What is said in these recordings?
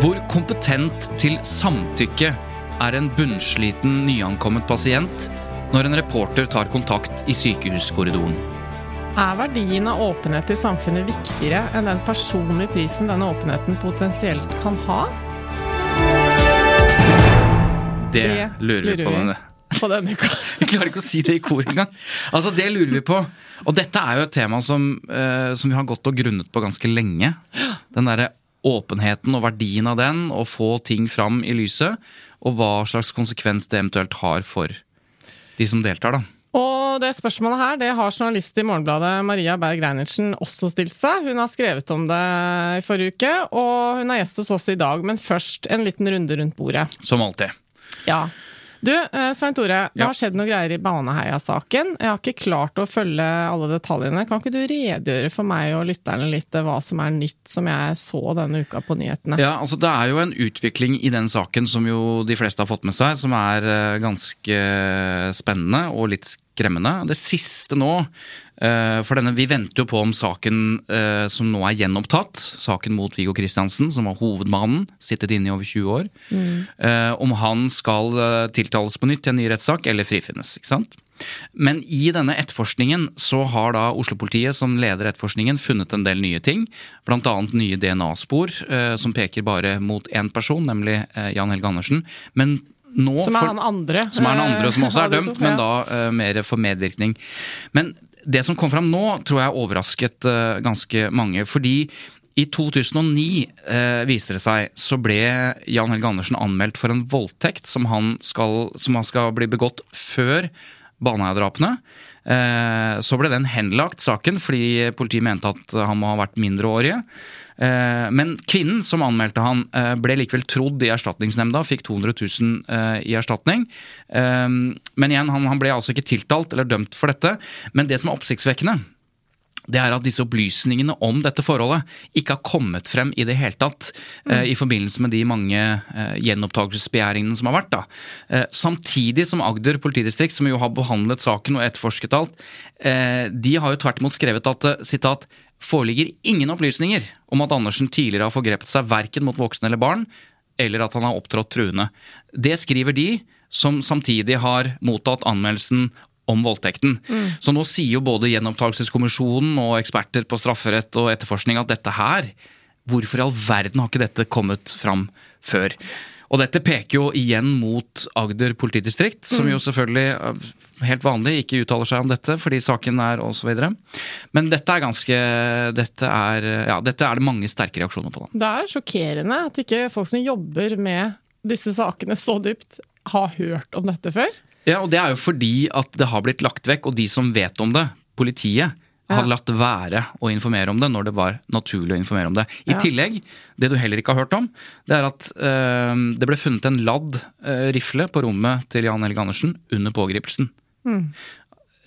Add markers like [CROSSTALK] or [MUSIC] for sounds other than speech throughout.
Hvor kompetent til samtykke er en bunnsliten nyankommet pasient når en reporter tar kontakt i sykehuskorridoren? Er verdien av åpenhet i samfunnet viktigere enn den personlige prisen denne åpenheten potensielt kan ha? Det, lurer vi på. Denne. på denne uka. [LAUGHS] Vi klarer ikke å si det i kor engang. Altså, det lurer vi på. Og dette er jo et tema som, eh, som vi har gått og grunnet på ganske lenge. Den derre åpenheten og verdien av den, å få ting fram i lyset. Og hva slags konsekvens det eventuelt har for de som deltar, da. Og det spørsmålet her, det har journalist i Morgenbladet Maria Berg Reinertsen også stilt seg. Hun har skrevet om det i forrige uke, og hun er gjest hos oss i dag. Men først en liten runde rundt bordet. Som alltid. Ja. Du, eh, Svein Tore. Det har skjedd noen greier i Baneheia-saken. Jeg har ikke klart å følge alle detaljene. Kan ikke du redegjøre for meg og lytterne litt eh, hva som er nytt som jeg så denne uka på nyhetene? Ja, altså Det er jo en utvikling i den saken som jo de fleste har fått med seg, som er eh, ganske spennende og litt skremmende. Det siste nå For denne, vi venter jo på om saken eh, som nå er gjenopptatt, saken mot Viggo Kristiansen, som var hovedmannen, sittet inne i over 20 år, eh, om han skal eh, tiltales på nytt i en ny rettssak eller frifinnes. ikke sant? Men i denne etterforskningen så har da Oslo-politiet som leder etterforskningen funnet en del nye ting. Annet nye DNA-spor eh, som peker bare mot én person, nemlig eh, Jan Helge Andersen. Men nå Som er han andre. som er den andre som også eh, er [LAUGHS] dømt, men da eh, mer for medvirkning. Men det som kom fram nå, tror jeg overrasket eh, ganske mange. Fordi i 2009 eh, viser det seg, så ble Jan Helge Andersen anmeldt for en voldtekt som han skal, som han skal bli begått før Baneheia-drapene. Eh, så ble den henlagt, saken, fordi politiet mente at han må ha vært mindreårige. Eh, Men kvinnen som anmeldte han, eh, ble likevel trodd i erstatningsnemnda, fikk 200 000 eh, i erstatning. Men igjen, han ble altså ikke tiltalt eller dømt for dette. Men det som er oppsiktsvekkende, det er at disse opplysningene om dette forholdet ikke har kommet frem i det hele tatt eh, i forbindelse med de mange eh, gjenopptakelsesbegjæringene som har vært. da. Samtidig som Agder politidistrikt, som jo har behandlet saken og etterforsket alt, de har jo tvert imot skrevet at sitat, foreligger ingen opplysninger om at Andersen tidligere har forgrepet seg verken mot voksne eller barn, eller at han har opptrådt truende. Det skriver de, som samtidig har mottatt anmeldelsen om voldtekten. Så nå sier jo både Gjenopptakelseskommisjonen og eksperter på strafferett og etterforskning at dette her Hvorfor i all verden har ikke dette kommet fram før? Og dette peker jo igjen mot Agder politidistrikt, som jo selvfølgelig eh, helt vanlig ikke uttaler seg om dette fordi saken er osv. Men dette er ganske dette er, ja, dette er det mange sterke reaksjoner på. Da. Det er sjokkerende at ikke folk som jobber med disse sakene så dypt, har hørt om dette før. Ja, og det er jo fordi at det har blitt lagt vekk, og de som vet om det, politiet, Ja. latt være å informere om det når det var naturlig å informere om det. I tillegg, det du heller ikke har hørt om, det er at eh, det ble funnet en ladd eh, rifle på rommet til Jan Helge Andersen under pågripelsen.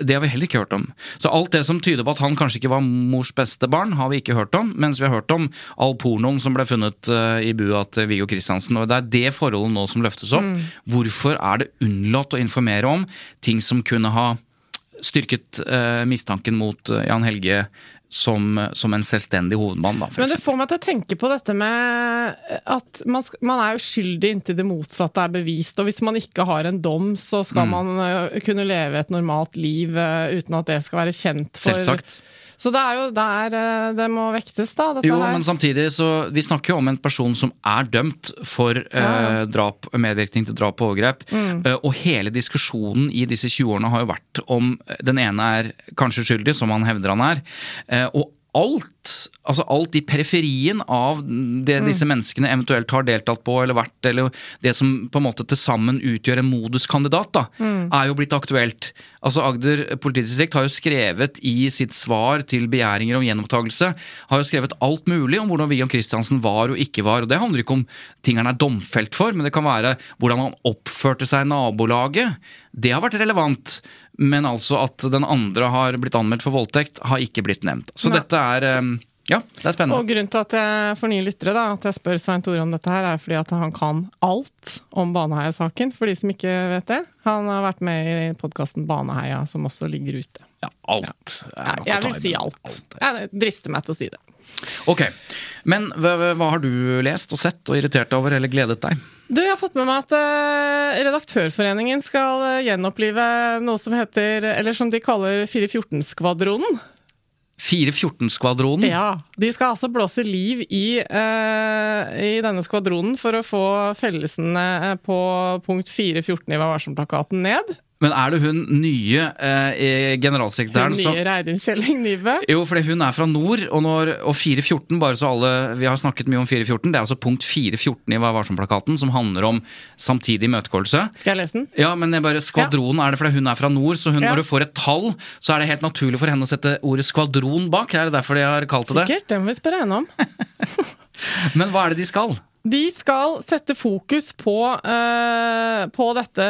Det har vi heller ikke hørt om. Så alt det som tyder på at han kanskje ikke var mors beste barn, har vi ikke hørt om, mens vi har hørt om all pornoen som ble funnet eh, i bua til Viggo Kristiansen. Og det er det forholdet nå som løftes opp. Hvorfor er det unnlatt å informere om ting som kunne ha styrket eh, mistanken mot eh, Jan Helge som, som en selvstendig hovedmann, da, Men det får meg til å tenke på dette med at man, sk- man er uskyldig inntil det motsatte er bevist. Og hvis man ikke har en dom, så skal Mm. man ø, kunne leve et normalt liv uten at det skal være kjent for Selvsagt. Så det er jo der eh, det må vektes, da, Jo, her. men samtidig så Vi snakker jo om en person som er dømt for eh, drap, medvirkning til drap og overgrep. Mm. Eh, og hele diskusjonen i disse 20 årene har jo vært om den ene er kanskje skyldig, som han hevder han er. Eh, og alt, altså alt i periferien av det Mm. disse menneskene eventuelt har deltatt på eller vært, eller det som på en måte til sammen utgjør en moduskandidat, da, Mm. er jo blitt aktuelt. Altså Agder politidistrikt har jo skrevet i sitt svar til begjæringer om gjenopptakelse, har jo skrevet alt mulig om hvordan William Kristiansen var og ikke var. og Det handler ikke om ting han er domfelt for, men det kan være hvordan han oppførte seg i nabolaget. Det har vært relevant. Men altså at den andre har blitt anmeldt for voldtekt, har ikke blitt nevnt. Så Nei. dette er eh, Ja, det er spennende. Og grunnen til at jeg får nye lyttere, da, at jeg spør Svein Tore om dette her, er fordi at han kan alt om Baneheia-saken, for de som ikke vet det. Han har vært med i podkasten Baneheia, som også ligger ute. Ja, alt. er Jeg, jeg vil si alt. alt. Jeg drister meg til å si det. Ok, Men hva, hva har du lest og sett og irritert deg over, eller gledet deg? Du, jeg har fått med meg at uh, Redaktørforeningen skal eh, gjenopplive noe som heter, eller som de kaller 414-skvadronen. 414-skvadronen? Ja, De skal altså blåse liv i, uh, i denne skvadronen for å få fellesene eh, på punkt 414 i Vær varsom-plakaten ned. Men er det hun nye eh, generalsekretæren som nye Reidun Kjelling Nybø. Jo, fordi hun er fra nord, og, når, og 414, bare så alle Vi har snakket mye om 414, det er altså punkt 414 i Vær varsom-plakaten, som handler om samtidig imøtegåelse. Skal jeg lese den? Ja, men bare skvadronen skvadron er det fordi hun er fra nord, så hun, Ja. når du får et tall, så er det helt naturlig for henne å sette ordet skvadron bak. Er det derfor de har kalt det det? Sikkert, det må vi spørre henne om. [LAUGHS] Men hva er det de skal? De skal sette fokus på, uh, på dette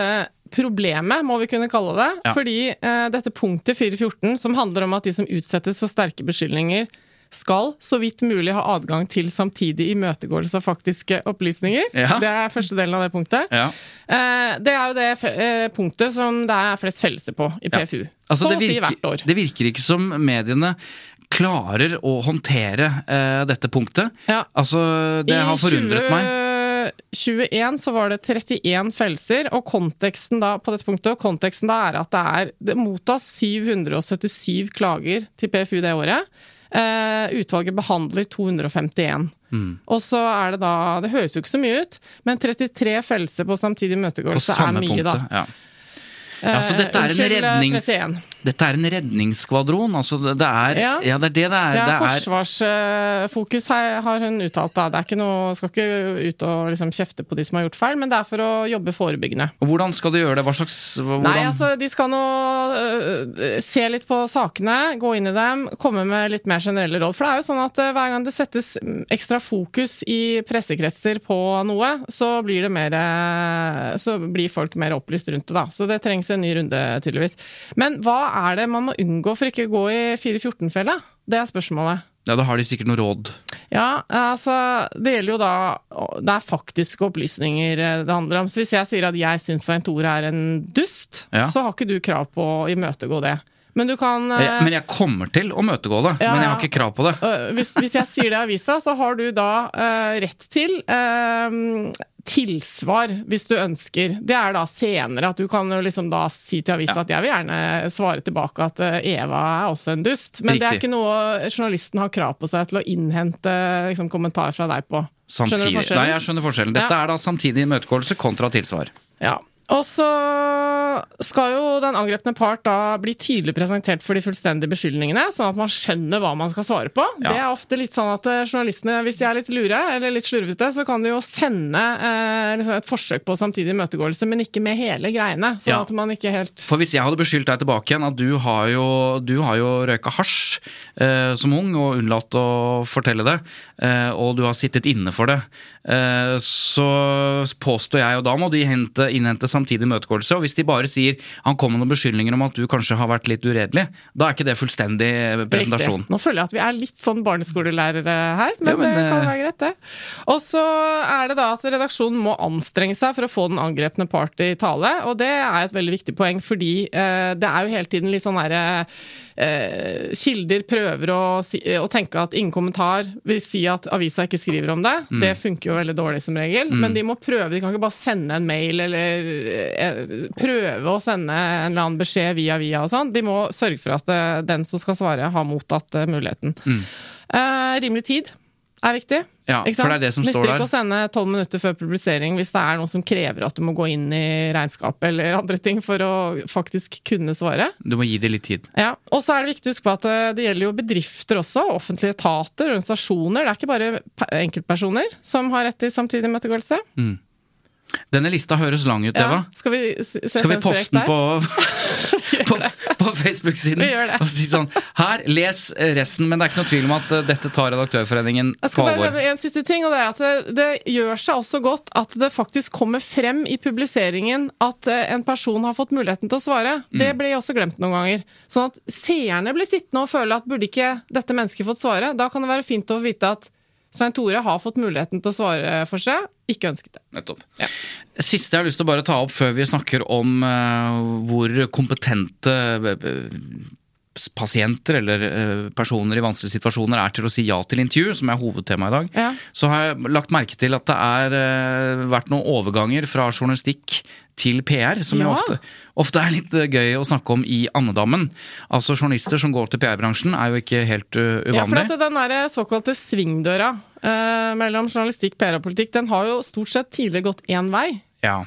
problemet, må vi kunne kalle det. Ja. Fordi eh, dette punktet 414, som handler om at de som utsettes for sterke beskyldninger, skal så vidt mulig ha adgang til samtidig imøtegåelse av faktiske opplysninger. Ja. Det er første delen av det punktet. Ja. Eh, det er jo det eh, punktet som det er flest fellelser på i PFU. Altså, så det å si hvert år. Det virker ikke som mediene klarer å håndtere eh, dette punktet. Altså, det har forundret meg. I 2021 så var det 31 fellelser, og konteksten da på dette punktet, konteksten da er at det er det mottas 777 klager til PFU det året. Uh, utvalget behandler 251. Mm. Og så er det da Det høres jo ikke så mye ut, men 33 fellelser på samtidig imøtegåelse er mye, punktet. da. Ja. Ja, så dette er en unnskyld, eh, rednings- 31. Dette er en redningsskvadron. Altså, det, er ja. Ja. det er det det er. Det er Det er forsvarsfokus, her, har hun uttalt. da. Det er ikke noe, skal ikke ut og liksom kjefte på de som har gjort feil, men det er for å jobbe forebyggende. Og hvordan skal du gjøre det? Hva slags hvordan? Nei, altså, de skal nå uh, se litt på sakene, gå inn i dem, komme med litt mer generelle råd. For det er jo sånn at uh, hver gang det settes ekstra fokus i pressekretser på noe, så blir det mer uh, Så blir folk mer opplyst rundt det, da. Så det trengs en ny runde, tydeligvis. Men hva er det man må unngå for ikke å gå i 414-fella? Det er spørsmålet. Ja, Da har de sikkert noe råd. Ja, altså Det gjelder jo da Det er faktiske opplysninger det handler om. Så hvis jeg sier at jeg syns Svein Tore er en dust, Ja. så har ikke du krav på å imøtegå det. Men du kan eh, Jeg, men jeg kommer til å møtegå det. Ja, Men jeg har ikke krav på det. øh, hvis, hvis jeg sier det i avisa, så har du da uh, rett til uh, tilsvar, hvis du ønsker. Det er da senere, at du kan jo liksom da si til avisa Ja. at jeg vil gjerne svare tilbake at eh, Eva er også en dust. Men det er ikke noe journalisten har krav på seg til å innhente liksom, kommentar fra deg på. Skjønner du forskjellen? Nei, jeg skjønner forskjellen. Dette Ja. er da samtidig imøtegåelse kontra tilsvar. Ja. Og så skal jo den angrepne part da bli tydelig presentert for de fullstendige beskyldningene, sånn at man skjønner hva man skal svare på. Ja. Det er ofte litt sånn at eh, journalistene, hvis de er litt lure eller litt slurvete, så kan de jo sende eh, liksom et forsøk på samtidig imøtegåelse, men ikke med hele greiene. Sånn Ja. at man ikke helt For hvis jeg hadde beskyldt deg tilbake igjen at du har jo, du har jo røyka hasj eh, som ung og unnlatt å fortelle det, og du har sittet inne for det, eh, så påstår jeg, og da må de hente, innhente samtidig imøtegåelse. Og hvis de bare sier han kom med noen beskyldninger om at du kanskje har vært litt uredelig, da er ikke det fullstendig presentasjon. Riktig. Nå føler jeg at vi er litt sånn barneskolelærere her, men, Ja, men, det kan eh, være greit, det. Og så er det da at redaksjonen må anstrenge seg for å få den angrepne part i tale, og det er et veldig viktig poeng, fordi eh, det er jo hele tiden litt sånn herre eh, Kilder prøver å, å tenke at ingen kommentar vil si at avisa ikke skriver om det. Mm. Det funker jo veldig dårlig som regel, men de må prøve. De kan ikke bare sende en mail eller eh, prøve å sende en eller annen beskjed via via og sånn. De må sørge for at eh, den som skal svare, har mottatt muligheten. muligheten. Eh, rimelig tid er viktig. Mm. Ja, for det er det som Nytter står der. Nytter ikke å sende tolv minutter før publisering hvis det er noe som krever at du må gå inn i regnskapet eller [LAUGHS] andre ting for å faktisk kunne svare. Du må gi det litt tid. Ja, Og så er det viktig å huske på at eh, det gjelder jo bedrifter også, offentlige etater, organisasjoner. Det er ikke bare enkeltpersoner som har rett til samtidig møtegåelse. Denne lista høres lang ut, Eva. Ja, skal vi s- sette Skal vi poste den på, [LAUGHS] på, på Facebook-siden? Og si sånn Her, les resten, men det er ikke noe tvil om at eh, dette tar Redaktørforeningen Jeg på skal bare alvor. en siste ting, og det er at det, det gjør seg også godt at det faktisk kommer frem i publiseringen at eh, en person har fått muligheten til å svare. Det Mm. blir også glemt noen ganger. Sånn at seerne blir sittende og føle at burde ikke dette mennesket fått svare? Da kan det være fint å vite at Svein Tore har fått muligheten til å svare for seg, ikke ønsket det. Nettopp. Siste jeg har lyst til å bare ta opp før vi snakker om uh, hvor kompetente eh, pasienter eller eh, personer i vanskelige situasjoner er til å si ja til intervju, som er hovedtema i dag, Ja. så har jeg lagt merke til at det er eh, vært noen overganger fra journalistikk til PR, som Ja. ofte, ofte er litt eh, gøy å snakke om i andedammen. Altså Journalister som går til PR-bransjen er jo ikke helt uvanlig. Ja, for at den der såkalte svingdøra eh, mellom journalistikk, PR og politikk, den har jo stort sett tidligere gått én vei. Ja.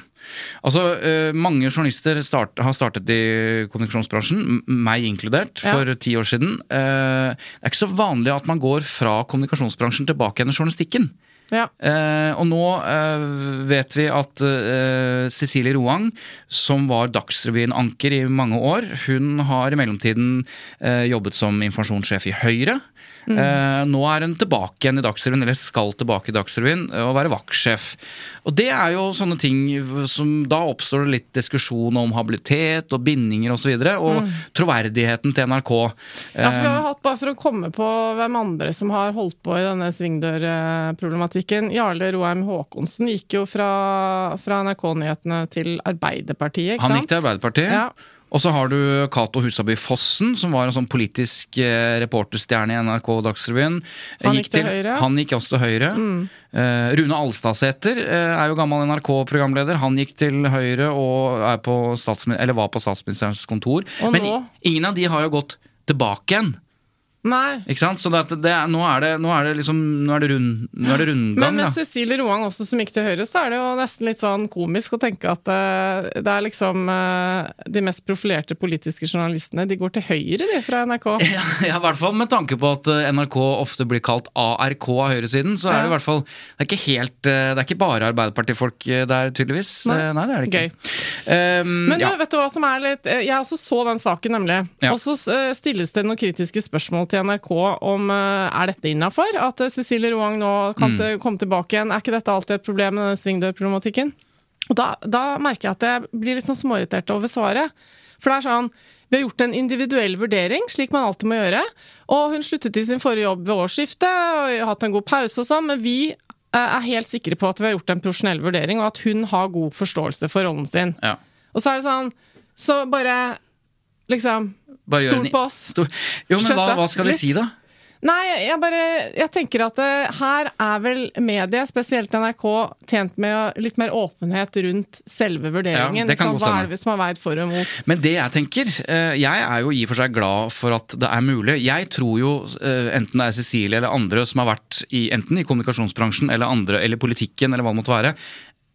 Altså, eh, Mange journalister start, har startet i kommunikasjonsbransjen, meg inkludert, for ti år siden. Eh, det er ikke så vanlig at man går fra kommunikasjonsbransjen tilbake igjen i journalistikken. Ja. Eh, og nå eh, vet vi at eh, Cecilie Roang, som var Dagsrevyen-anker i mange år, hun har i mellomtiden eh, jobbet som informasjonssjef i Høyre. Eh, nå er hun tilbake igjen i Dagsrevyen, eller skal tilbake i Dagsrevyen, eh, og være vaktsjef. Og det er jo sånne ting som Da oppstår det litt diskusjon om habilitet og bindinger osv. Og, så videre, og troverdigheten til NRK. Ja, for vi har Eh, hatt, bare for å komme på hvem andre som har holdt på i denne svingdørproblematikken. Jarle Roheim Haakonsen gikk jo fra, fra NRK-nyhetene til Arbeiderpartiet, ikke sant? han gikk til Arbeiderpartiet. Ja. Og så har du Cato Husaby Fossen, som var en sånn politisk eh, reporterstjerne i NRK Dagsrevyen. Han gikk til Høyre. Han gikk også til Høyre. Eh, Rune Alstadsæter eh, er jo gammel NRK-programleder. Han gikk til Høyre og på eller var på statsministerens kontor. Og Men nå? ingen av de har jo gått tilbake igjen. Nei. Ikke sant? Så det, det nå, er det, nå er det liksom Nå er det, rund, nå er det rundgang. Men med ja. Cecilie Roang også som gikk til Høyre, så er det jo nesten litt sånn komisk å tenke at eh, det er liksom eh, de mest profilerte politiske journalistene, de går til Høyre, de, fra NRK. [LAUGHS] Ja, ja, i hvert fall med tanke på at eh, NRK ofte blir kalt ARK av høyresiden, så er det i hvert fall Det er ikke helt Det er ikke bare Arbeiderpartifolk der, tydeligvis. Nei. Nei, det er det ikke. Gøy. Um, Men ja. vet du hva som er litt Jeg også så den saken, nemlig. Og så stilles det noen kritiske spørsmål til NRK om eh, er dette innafor? At eh, Cecilie Roang nå kan Mm. komme tilbake igjen. Er ikke dette alltid et problem med denne svingdørproblematikken? Og da, da merker jeg at jeg blir litt sånn småirritert over svaret. For det er sånn vi har gjort en individuell vurdering, slik man alltid må gjøre. Og hun sluttet i sin forrige jobb ved årsskiftet og har hatt en god pause og sånn, men vi eh, er helt sikre på at vi har gjort en profesjonell vurdering, og at hun har god forståelse for rollen sin. Ja. Og så er det sånn Så bare Liksom Bare Stol på oss. Stor- Jo, men hva, hva skal de si, da? Nei, jeg bare Jeg tenker at det, her er vel mediet, spesielt NRK, tjent med litt mer åpenhet rundt selve vurderingen. Ja, det kan Sånn, hva er det som har veid for og mot? Men det jeg tenker eh, Jeg er jo i og for seg glad for at det er mulig. Jeg tror jo, eh, enten det er Cecilie eller andre som har vært i, enten i kommunikasjonsbransjen eller andre, eller politikken eller hva det måtte være,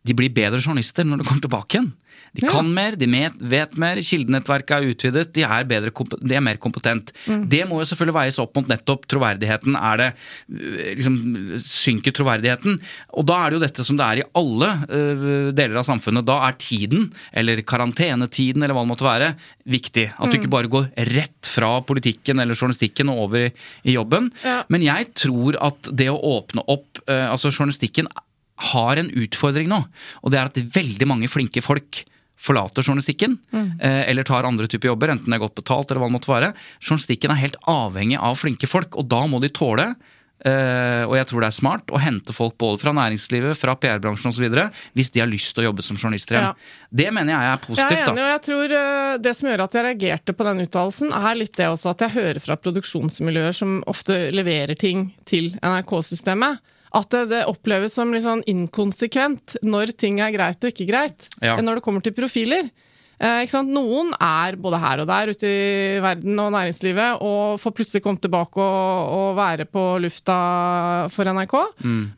de blir bedre journalister når de kommer tilbake igjen. De Ja. kan mer, de vet mer, kildenettverket er utvidet, de er, bedre, de er mer kompetent. Mm. Det må jo selvfølgelig veies opp mot nettopp troverdigheten. Er det øh, liksom Synker troverdigheten? Og da er det jo dette som det er i alle uh, deler av samfunnet. Da er tiden, eller karantenetiden, eller hva det måtte være, viktig. At du Mm. ikke bare går rett fra politikken eller journalistikken og over i, i jobben. Ja. Men jeg tror at det å åpne opp uh, Altså, journalistikken har en utfordring nå, og det er at veldig mange flinke folk forlater journalistikken, eh, eller tar andre typer jobber, enten det er godt betalt eller hva det måtte være. Journalistikken er helt avhengig av flinke folk, og da må de tåle eh, og jeg tror det er smart å hente folk både fra næringslivet, fra PR-bransjen osv. hvis de har lyst til å jobbe som journalister igjen. Ja. Det mener jeg er positivt. Jeg er enig, da. og jeg tror eh, det som gjør at jeg reagerte på den uttalelsen, er litt det også at jeg hører fra produksjonsmiljøer som ofte leverer ting til NRK-systemet, at det, det oppleves som litt sånn inkonsekvent når ting er greit og ikke greit. Ja. Når det kommer til profiler. Eh? Noen er både her og der ute i verden og næringslivet og får plutselig komme tilbake og, og være på lufta for NRK.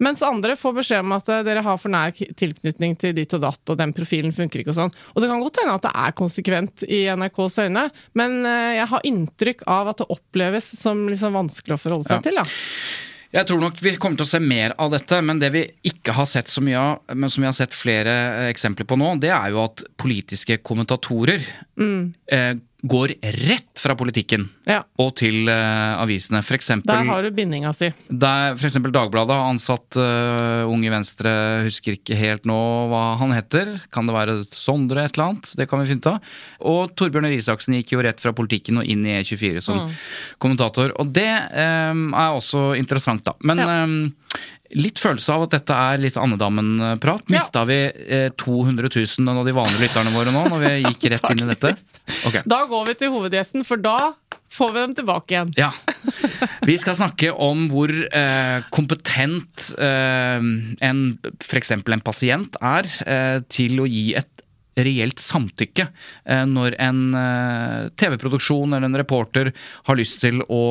Mens andre får beskjed om at eh, dere har for nær tilknytning til ditt og datt, og den profilen funker ikke og sånn. Og det kan godt hende at det er konsekvent i NRKs øyne, men eh, jeg har inntrykk av at det oppleves som liksom vanskelig å forholde seg Ja. til. da. Jeg tror nok vi kommer til å se mer av dette, men det vi ikke har sett så mye av, men som vi har sett flere eh, eksempler på nå, det er jo at politiske kommentatorer eh, går rett fra politikken Ja. og til uh, avisene. For eksempel, Der har du bindinga si. der, for eksempel Dagbladet har ansatt uh, Unge Venstre, husker ikke helt nå hva han heter. Kan det være Sondre et eller annet? Det kan vi finne ut av. Og Torbjørn Røe Isaksen gikk jo rett fra politikken og inn i E24 som kommentator. Og det um, er også interessant, da. Men Ja. eh, litt følelse av at dette er litt andedammen-prat. Ja. Vi eh, 200 000 av de vanlige lytterne våre nå, når vi [LAUGHS] gikk rett inn i dette? Okay. Da går vi til hovedgjesten, for da får vi dem tilbake igjen. Ja. Vi skal snakke om hvor eh, kompetent eh, en f.eks. en pasient er eh, til å gi et reelt samtykke eh, når en eh, TV-produksjon eller en reporter har lyst til å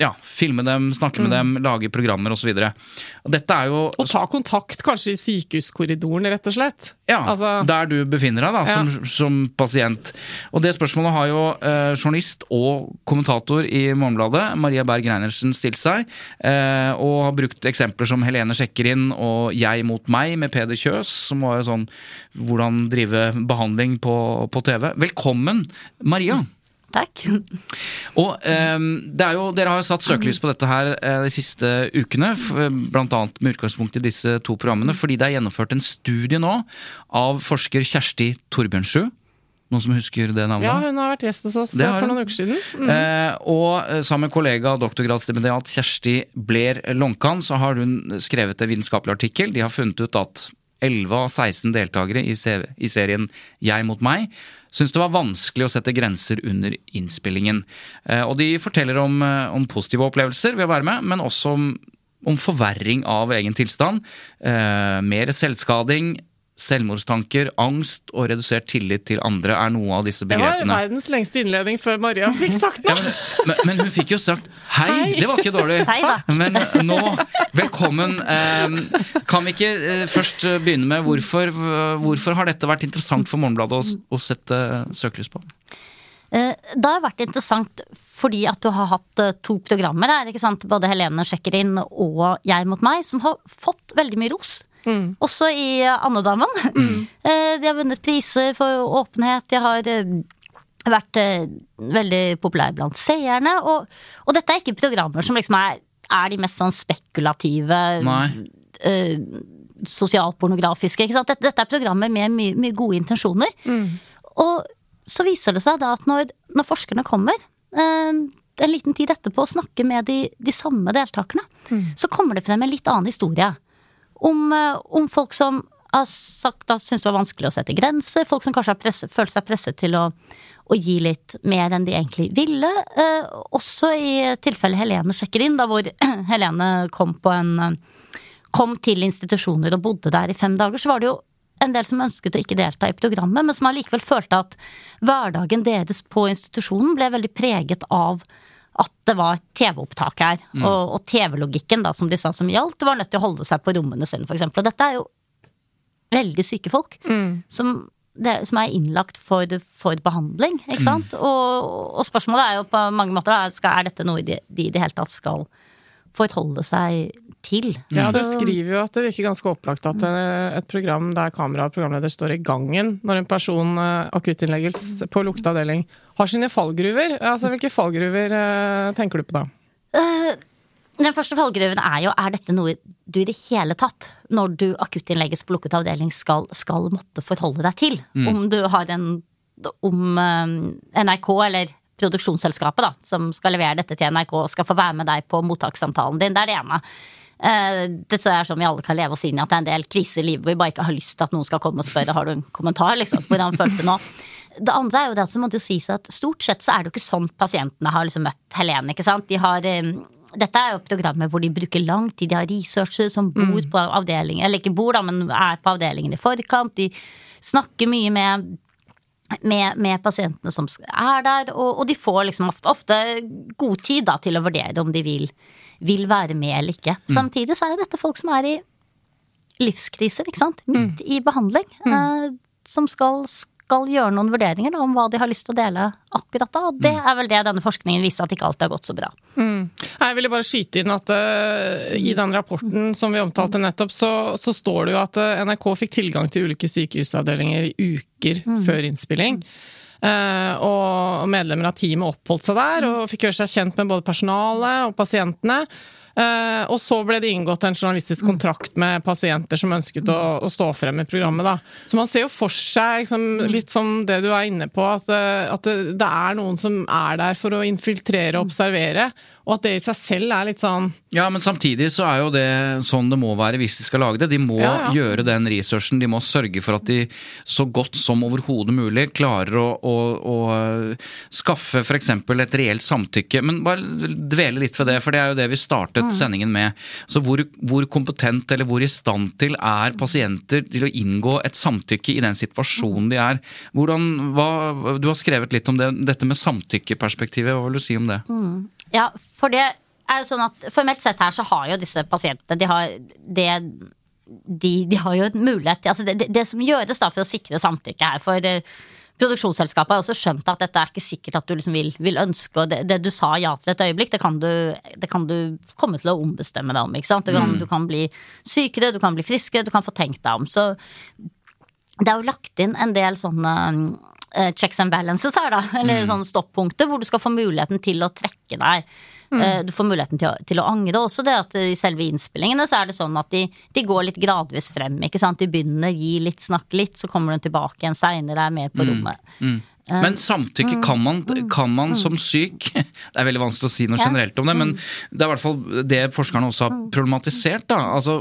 ja, filme dem, snakke med dem, lage programmer osv. Dette er jo Og ta kontakt kanskje i sykehuskorridoren, rett og slett. ja, Altså, der du befinner deg da, som, som pasient. Og det spørsmålet har jo eh, journalist og kommentator i Morgenbladet, Maria Berg Reinertsen, stilt seg. Eh, og har brukt eksempler som Helene sjekker inn og Jeg mot meg med Peder Kjøs, som var jo sånn hvordan drive behandling på, på TV. Velkommen, Maria. Takk. Og ehm, det er jo, Dere har jo satt søkelys på dette her eh, de siste ukene, bl.a. med utgangspunkt i disse to programmene, fordi det er gjennomført en studie nå av forsker Kjersti Torbjørnsrud. Noen som husker det navnet? ja, hun har vært gjest hos oss eh, for noen uker siden. Mm. Eh, og eh, sammen med kollega doktorgradsstipendiat Kjersti Bler Lonkan, så har hun skrevet en vitenskapelig artikkel. De har funnet ut at 11 av 16 deltakere i, i serien Jeg mot meg syntes det var vanskelig å sette grenser under innspillingen. Eh, og de forteller om, eh, om positive opplevelser ved å være med, men også om, om forverring av egen tilstand. Eh, mer selvskading. Selvmordstanker, angst og redusert tillit til andre er noe av disse begrepene. Det var verdens lengste innledning før Maria fikk sagt noe! Ja, men, men, men hun fikk jo sagt hei, Hei. det var ikke dårlig. [LAUGHS] Hei. Men nå, velkommen. Eh, kan vi ikke eh, først eh, begynne med hvorfor, hvorfor har dette vært interessant for Morgenbladet å, å sette søkelys på? Eh, Det har vært interessant fordi at du har hatt eh, to programmer her, ikke sant. Både Helene sjekker inn og Jeg mot meg, som har fått veldig mye ros. Også i eh, Andedammen. [LAUGHS] Eh, De har vunnet priser for åpenhet. De har eh, vært veldig populære blant seerne. Og, og dette er ikke programmer som liksom er, er de mest sånn spekulative Nei. Uh, sosialpornografiske. Ikke sant? Dette, dette er programmer med mye, mye gode intensjoner. Og så viser det seg da at når, når forskerne kommer uh, en liten tid etterpå og snakker med de, de samme deltakerne, så kommer det frem en litt annen historie. Om, eh, om folk som har sagt at syns det var vanskelig å sette grenser, folk som kanskje har presset, følt seg presset til å, å gi litt mer enn de egentlig ville. Eh, også i tilfellet Helene sjekker inn, da hvor [CLEARS THROAT] Helene kom en eh, kom til institusjoner og bodde der i fem dager, så var det jo en del som ønsket å ikke delta i programmet, men som allikevel følte at hverdagen deres på institusjonen ble veldig preget av at det var TV-opptak her. Og, og TV-logikken, da, som de sa som gjaldt, var nødt til å holde seg på rommene sine, for eksempel. Og dette er jo veldig syke folk som, det, som er innlagt for, for behandling, ikke sant? Og, og spørsmålet er jo på mange måter da, skal, er dette noe de, de i det hele tatt skal forholde seg til? Ja, du skriver jo at det virker ganske opplagt at eh, et program der kamera og programleder står i gangen når en person eh, akuttinnlegges på lukteavdeling har sine fallgruver. Altså, Hvilke fallgruver eh, tenker du på da? Eh, Den første fallgruven er jo er dette noe du i det hele tatt, når du akuttinnlegges på lukket avdeling, skal, skal måtte forholde deg til. Om du har en Om NRK eller produksjonsselskapet da, som skal levere dette til NRK, og skal få være med deg på mottakssamtalen din. Det er det ene. Eh, Det er sånn vi alle kan leve oss inn i at det er en del kriser i livet hvor vi bare ikke har lyst til at noen skal komme og spørre har du en kommentar. liksom, Hvordan føles det nå? Det andre er jo det at så må det jo sies at stort sett så er det jo ikke sånn pasientene har liksom møtt Helene. ikke sant? De har, eh, dette er jo programmet hvor de bruker lang tid. De har researchere som bor Mm. på avdelingen, eller ikke bor, da, men er på avdelingen i forkant. De snakker mye med med, med pasientene som er der, og, og de får liksom ofte, ofte god tid da, til å vurdere om de vil, vil være med eller ikke. Samtidig så er dette folk som er i livskriser, ikke sant. Midt i behandling. Eh, som skal, skal gjøre noen vurderinger da, om hva de har lyst til å dele akkurat da. Og det er vel det denne forskningen viser, at ikke alltid har gått så bra. Jeg ville bare skyte inn at uh, i den rapporten som vi omtalte nettopp, så, så står det jo at uh, NRK fikk tilgang til ulike sykehusavdelinger i uker før innspilling. Uh, og medlemmer av teamet oppholdt seg der og fikk gjøre seg kjent med både personalet og pasientene. Eh, og så ble det inngått en journalistisk kontrakt med pasienter som ønsket å, å stå frem i programmet. Da. Så man ser jo for seg liksom, litt som det du er inne på, at, eh, at det, det er noen som er der for å infiltrere og observere. Og at det i seg selv er litt sånn Ja, men samtidig så er jo det sånn det må være hvis de skal lage det. De må Ja, ja. gjøre den researchen, de må sørge for at de så godt som overhodet mulig klarer å, å, å skaffe f.eks. et reelt samtykke. Men bare dvele litt ved det, for det er jo det vi startet Mm. sendingen med. Så hvor, hvor kompetent eller hvor i stand til er pasienter til å inngå et samtykke i den situasjonen de er? Hvordan, hva, du har skrevet litt om det, dette med samtykkeperspektivet, hva vil du si om det? Ja, for det er jo sånn at formelt sett her så har jo disse pasientene De har det de, de har jo en mulighet altså det, det, det som gjøres da for å sikre samtykke her for eh, Produksjonsselskapet har også skjønt at dette er ikke sikkert at du liksom vil, vil ønske og det, det du sa ja til et øyeblikk, det kan, du, det kan du komme til å ombestemme deg om. ikke sant? Du kan, du kan bli sykere, du kan bli friskere, du kan få tenkt deg om. Så det er jo lagt inn en del sånne eh, checks and balances her, da. [LAUGHS] Eller sånne stoppunkter hvor du skal få muligheten til å trekke deg. Eh, Du får muligheten til å, til å angre. Også det at i selve innspillingene så er det sånn at de, de går litt gradvis frem. ikke sant? De begynner, gi litt, snakke litt, så kommer de tilbake igjen seinere, er mer på rommet. Men samtykke kan man, kan man som syk [LAUGHS] Det er veldig vanskelig å si noe Ja. generelt om det, men det er i hvert fall det forskerne også har problematisert. da. Altså,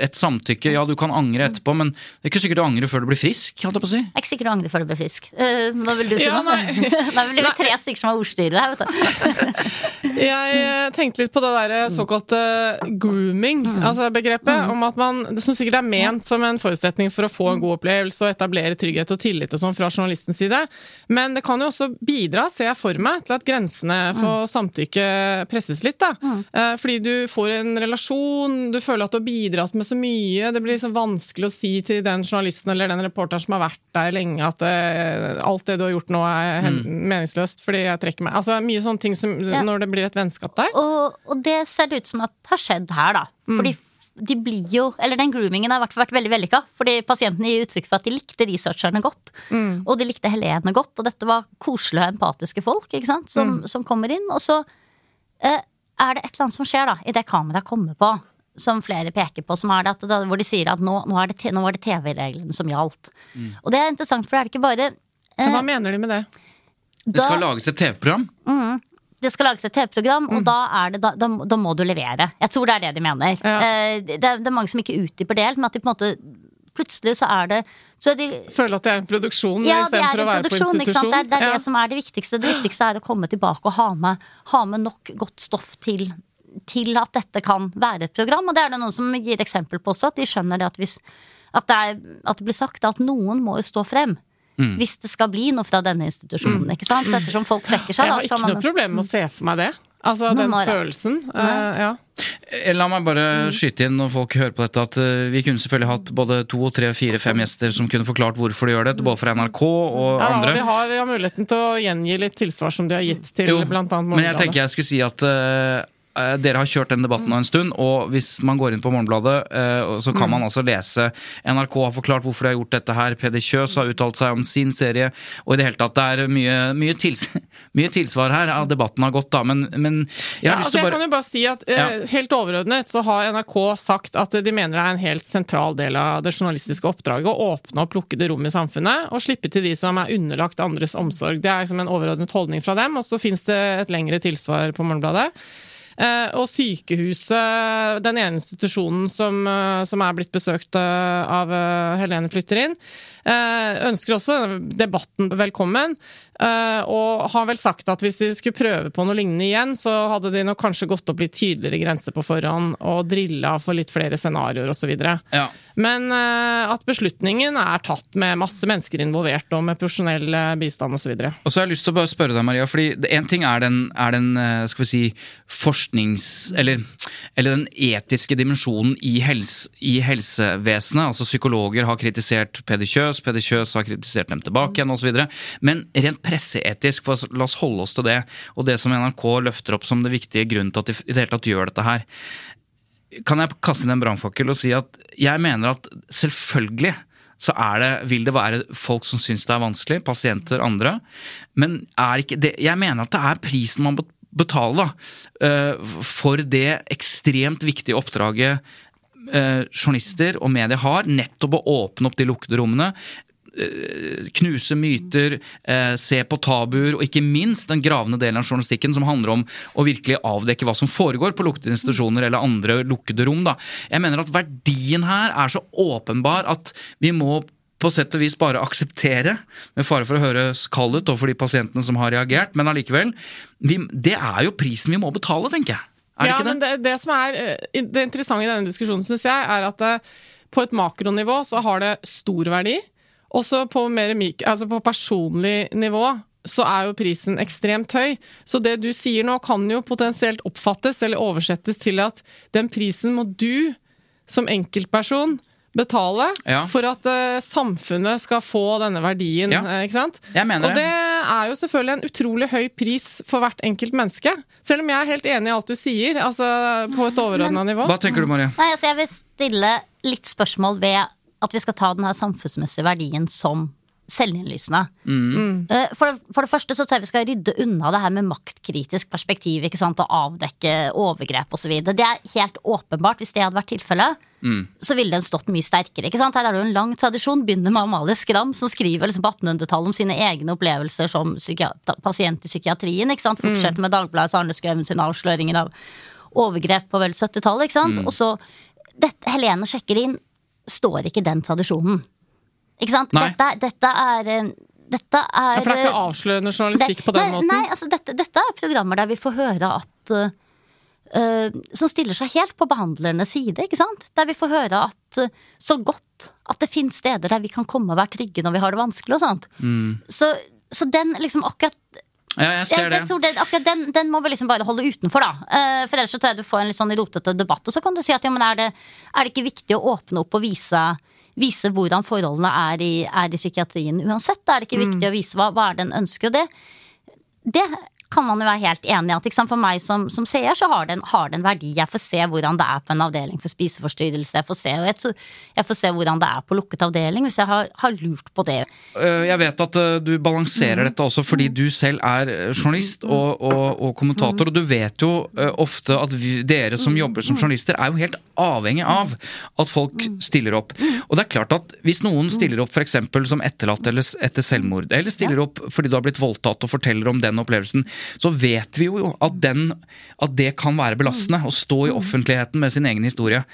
Et samtykke, ja du kan angre etterpå, men det er ikke sikkert du angrer før du blir frisk. holdt jeg på å si. Jeg er ikke sikkert du angrer før du blir frisk. Eh, nå vil du si Ja, noe? nei. Da blir vi tre stykker som har ordstyret her, vet du. [LAUGHS] Jeg eh, tenkte litt på det der såkalte grooming, altså begrepet. Om at man, det som sikkert er ment som en forutsetning for å få en god opplevelse og etablere trygghet og tillit og sånn fra journalistens side. Men det kan jo også bidra, ser jeg for meg, til at grensene for samtykke presses litt. da. Eh, Fordi du får en relasjon, du føler at du har bidratt med så mye. Det blir liksom vanskelig å si til den journalisten eller den reporteren som har vært der lenge at eh, alt det du har gjort nå er hen- meningsløst fordi jeg trekker meg. Altså Mye sånne ting som når det blir et vennskap der. Og, og det ser det ut som at har skjedd her, da. Fordi de blir jo, eller den groomingen har i hvert fall vært veldig vellykka. Fordi pasientene gir uttrykk for at de likte researcherne godt. Og de likte Helene godt. Og dette var koselige og empatiske folk ikke sant? Som, som kommer inn. Og så eh, er det et eller annet som skjer da, i det kameraet kommer på. Som flere peker på, som er det at, hvor de sier at nå, nå, er det, nå var det TV-reglene som gjaldt. Og det er interessant, for det er ikke bare eh, Hva mener de med det? Det skal lages et TV-program. Det skal lages et TV-program, og da, er det, da, da, da må du levere. Jeg tror det er det de mener. Ja. Eh, det, det er mange som ikke utdyper det helt, men at de på en måte Plutselig så er det så de, Føler at det er en produksjon ja, istedenfor å være på institusjon? Det er, det er Ja. det som er det viktigste. Det viktigste er å komme tilbake og ha med, ha med nok godt stoff til, til at dette kan være et program. Og det er det noen som gir eksempel på også, at de skjønner det at hvis at det, er, at det blir sagt at noen må jo stå frem. Mm. Hvis det skal bli noe fra denne institusjonen. ikke sant? Så ettersom folk trekker seg, Jeg da har ikke ikke man noe problem med å se for meg det. Altså Noen den år, ja. følelsen. eh, ja. Eh, La meg bare skyte inn når folk hører på dette at eh, vi kunne selvfølgelig hatt både to, tre, fire, fem gjester som kunne forklart hvorfor de gjør det, både fra NRK og Ja, andre. vi, har, vi har muligheten til å gjengi litt tilsvar som de har gitt til bl.a. annet men jeg tenker jeg skulle si at dere har kjørt den debatten nå en stund, og hvis man går inn på Morgenbladet, eh, så kan man altså lese NRK har forklart hvorfor de har gjort dette her, Peder Kjøs har uttalt seg om sin serie, og i det hele tatt det er mye, mye, tils [LAUGHS] mye tilsvar her. Ja, debatten har gått, da, men, men jeg Ja, lyst altså til jeg å bare kan jo bare si at eh, Ja. Helt overordnet så har NRK sagt at de mener det er en helt sentral del av det journalistiske oppdraget å åpne opp lukkede rom i samfunnet og slippe til de som er underlagt andres omsorg. Det er liksom en overordnet holdning fra dem, og så finnes det et lengre tilsvar på Morgenbladet. Eh, og sykehuset, den ene institusjonen som, eh, som er blitt besøkt eh, av Helene flytter inn, ønsker også debatten velkommen. eh, og har vel sagt at hvis de skulle prøve på noe lignende igjen, så hadde de nok kanskje gått opp litt tydeligere grenser på forhånd og drilla for litt flere scenarioer osv. Ja. Men eh, at beslutningen er tatt med masse mennesker involvert og med profesjonell eh, bistand osv. Og så har jeg lyst til å bare spørre deg, Maria, fordi én ting er den, er den eh, skal vi si, forsknings... Eller, eller den etiske dimensjonen i, helse, i helsevesenet. Altså Psykologer har kritisert Peder Kjøs, Peder Kjøs har kritisert dem tilbake igjen osv. Men rent presseetisk, for la oss holde oss til det, og det som NRK løfter opp som det viktige grunnen til at de i det hele tatt gjør dette her. Kan jeg kaste inn en brannfakkel og si at jeg mener at selvfølgelig så det, vil det være folk som syns det er vanskelig, pasienter, andre. Men det, jeg mener at det er prisen man bet- betaler da, eh, for det ekstremt viktige oppdraget journalister og medier har, nettopp å åpne opp de lukkede rommene. eh, Knuse myter, eh, se på tabuer, og ikke minst den gravende delen av journalistikken som handler om å virkelig avdekke hva som foregår på lukkede institusjoner eller andre lukkede rom. Da. Jeg mener at verdien her er så åpenbar at vi må på sett og vis bare akseptere, med fare for å høres kald ut og for de pasientene som har reagert, men allikevel. Det er jo prisen vi må betale, tenker jeg. Er det ja, ikke men det? det, det som er eh, det interessante i denne diskusjonen, syns jeg, er at det, på et makronivå så har det stor verdi. Også på, mer mik altså på personlig nivå så er jo prisen ekstremt høy. Så det du sier nå, kan jo potensielt oppfattes eller oversettes til at den prisen må du som enkeltperson betale Ja. for at uh, samfunnet skal få denne verdien. Ja. eh, ikke sant? Jeg mener Og det. Er jo selvfølgelig en utrolig høy pris for hvert enkelt menneske. Selv om jeg er helt enig i alt du sier, altså på et overordna nivå. Hva tenker du, Marie? Nei, altså jeg vil stille litt spørsmål ved at vi skal ta den her samfunnsmessige verdien som selvinnlysende. Mm. For, det, for det første så tror jeg vi skal rydde unna det her med maktkritisk perspektiv ikke sant? og avdekke overgrep osv. Det er helt åpenbart, hvis det hadde vært tilfellet, så ville den stått mye sterkere. ikke sant? Her er det jo en lang tradisjon. Begynner med Amalie Skram, som skriver liksom på 1800-tallet om sine egne opplevelser som pasient i psykiatrien. ikke sant? Fortsetter med Dagbladets Arne Skauen sine avsløringer av overgrep på vel 70-tallet. ikke sant? Og så dette, Helene sjekker inn, står ikke den tradisjonen. Ikke sant? Dette, dette er eh, dette er, Ja, for det er ikke avslørende journalistikk på den nei, måten. Nei, altså dette, dette er programmer der vi får høre at uh, Som stiller seg helt på behandlernes side, ikke sant? Der vi får høre at uh, så godt at det finnes steder der vi kan komme og være trygge når vi har det vanskelig og sånt. Så, så den liksom akkurat Ja, jeg jeg, ser det. jeg tror det, akkurat den, den må vi liksom bare holde utenfor, da. Eh, for ellers så tror jeg du får en litt sånn rotete debatt. Og så kan du si at ja, men er det, er det ikke viktig å åpne opp og vise, vise hvordan forholdene er i, er i psykiatrien uansett? Da Er det ikke Mm. viktig å vise hva, hva er det en ønsker? Og det, det kan man jo være helt enig i. at? For meg som, som seer så har det, en, har det en verdi. Jeg får se hvordan det er på en avdeling for spiseforstyrrelse. Jeg får se, jeg, jeg får se hvordan det er på lukket avdeling, hvis jeg har, har lurt på det. Øh, Jeg vet at øh, du balanserer dette også fordi du selv er øh, journalist og, og, og kommentator, og du vet jo ofte at vi, dere som jobber som journalister er jo helt avhengig av at folk stiller opp. Og det er klart at hvis noen stiller opp f.eks. som etterlatt eller etter selvmord, eller stiller opp fordi du har blitt voldtatt og forteller om den opplevelsen, så vet vi jo at, den, at det kan være belastende å stå i offentligheten med sin egen historie.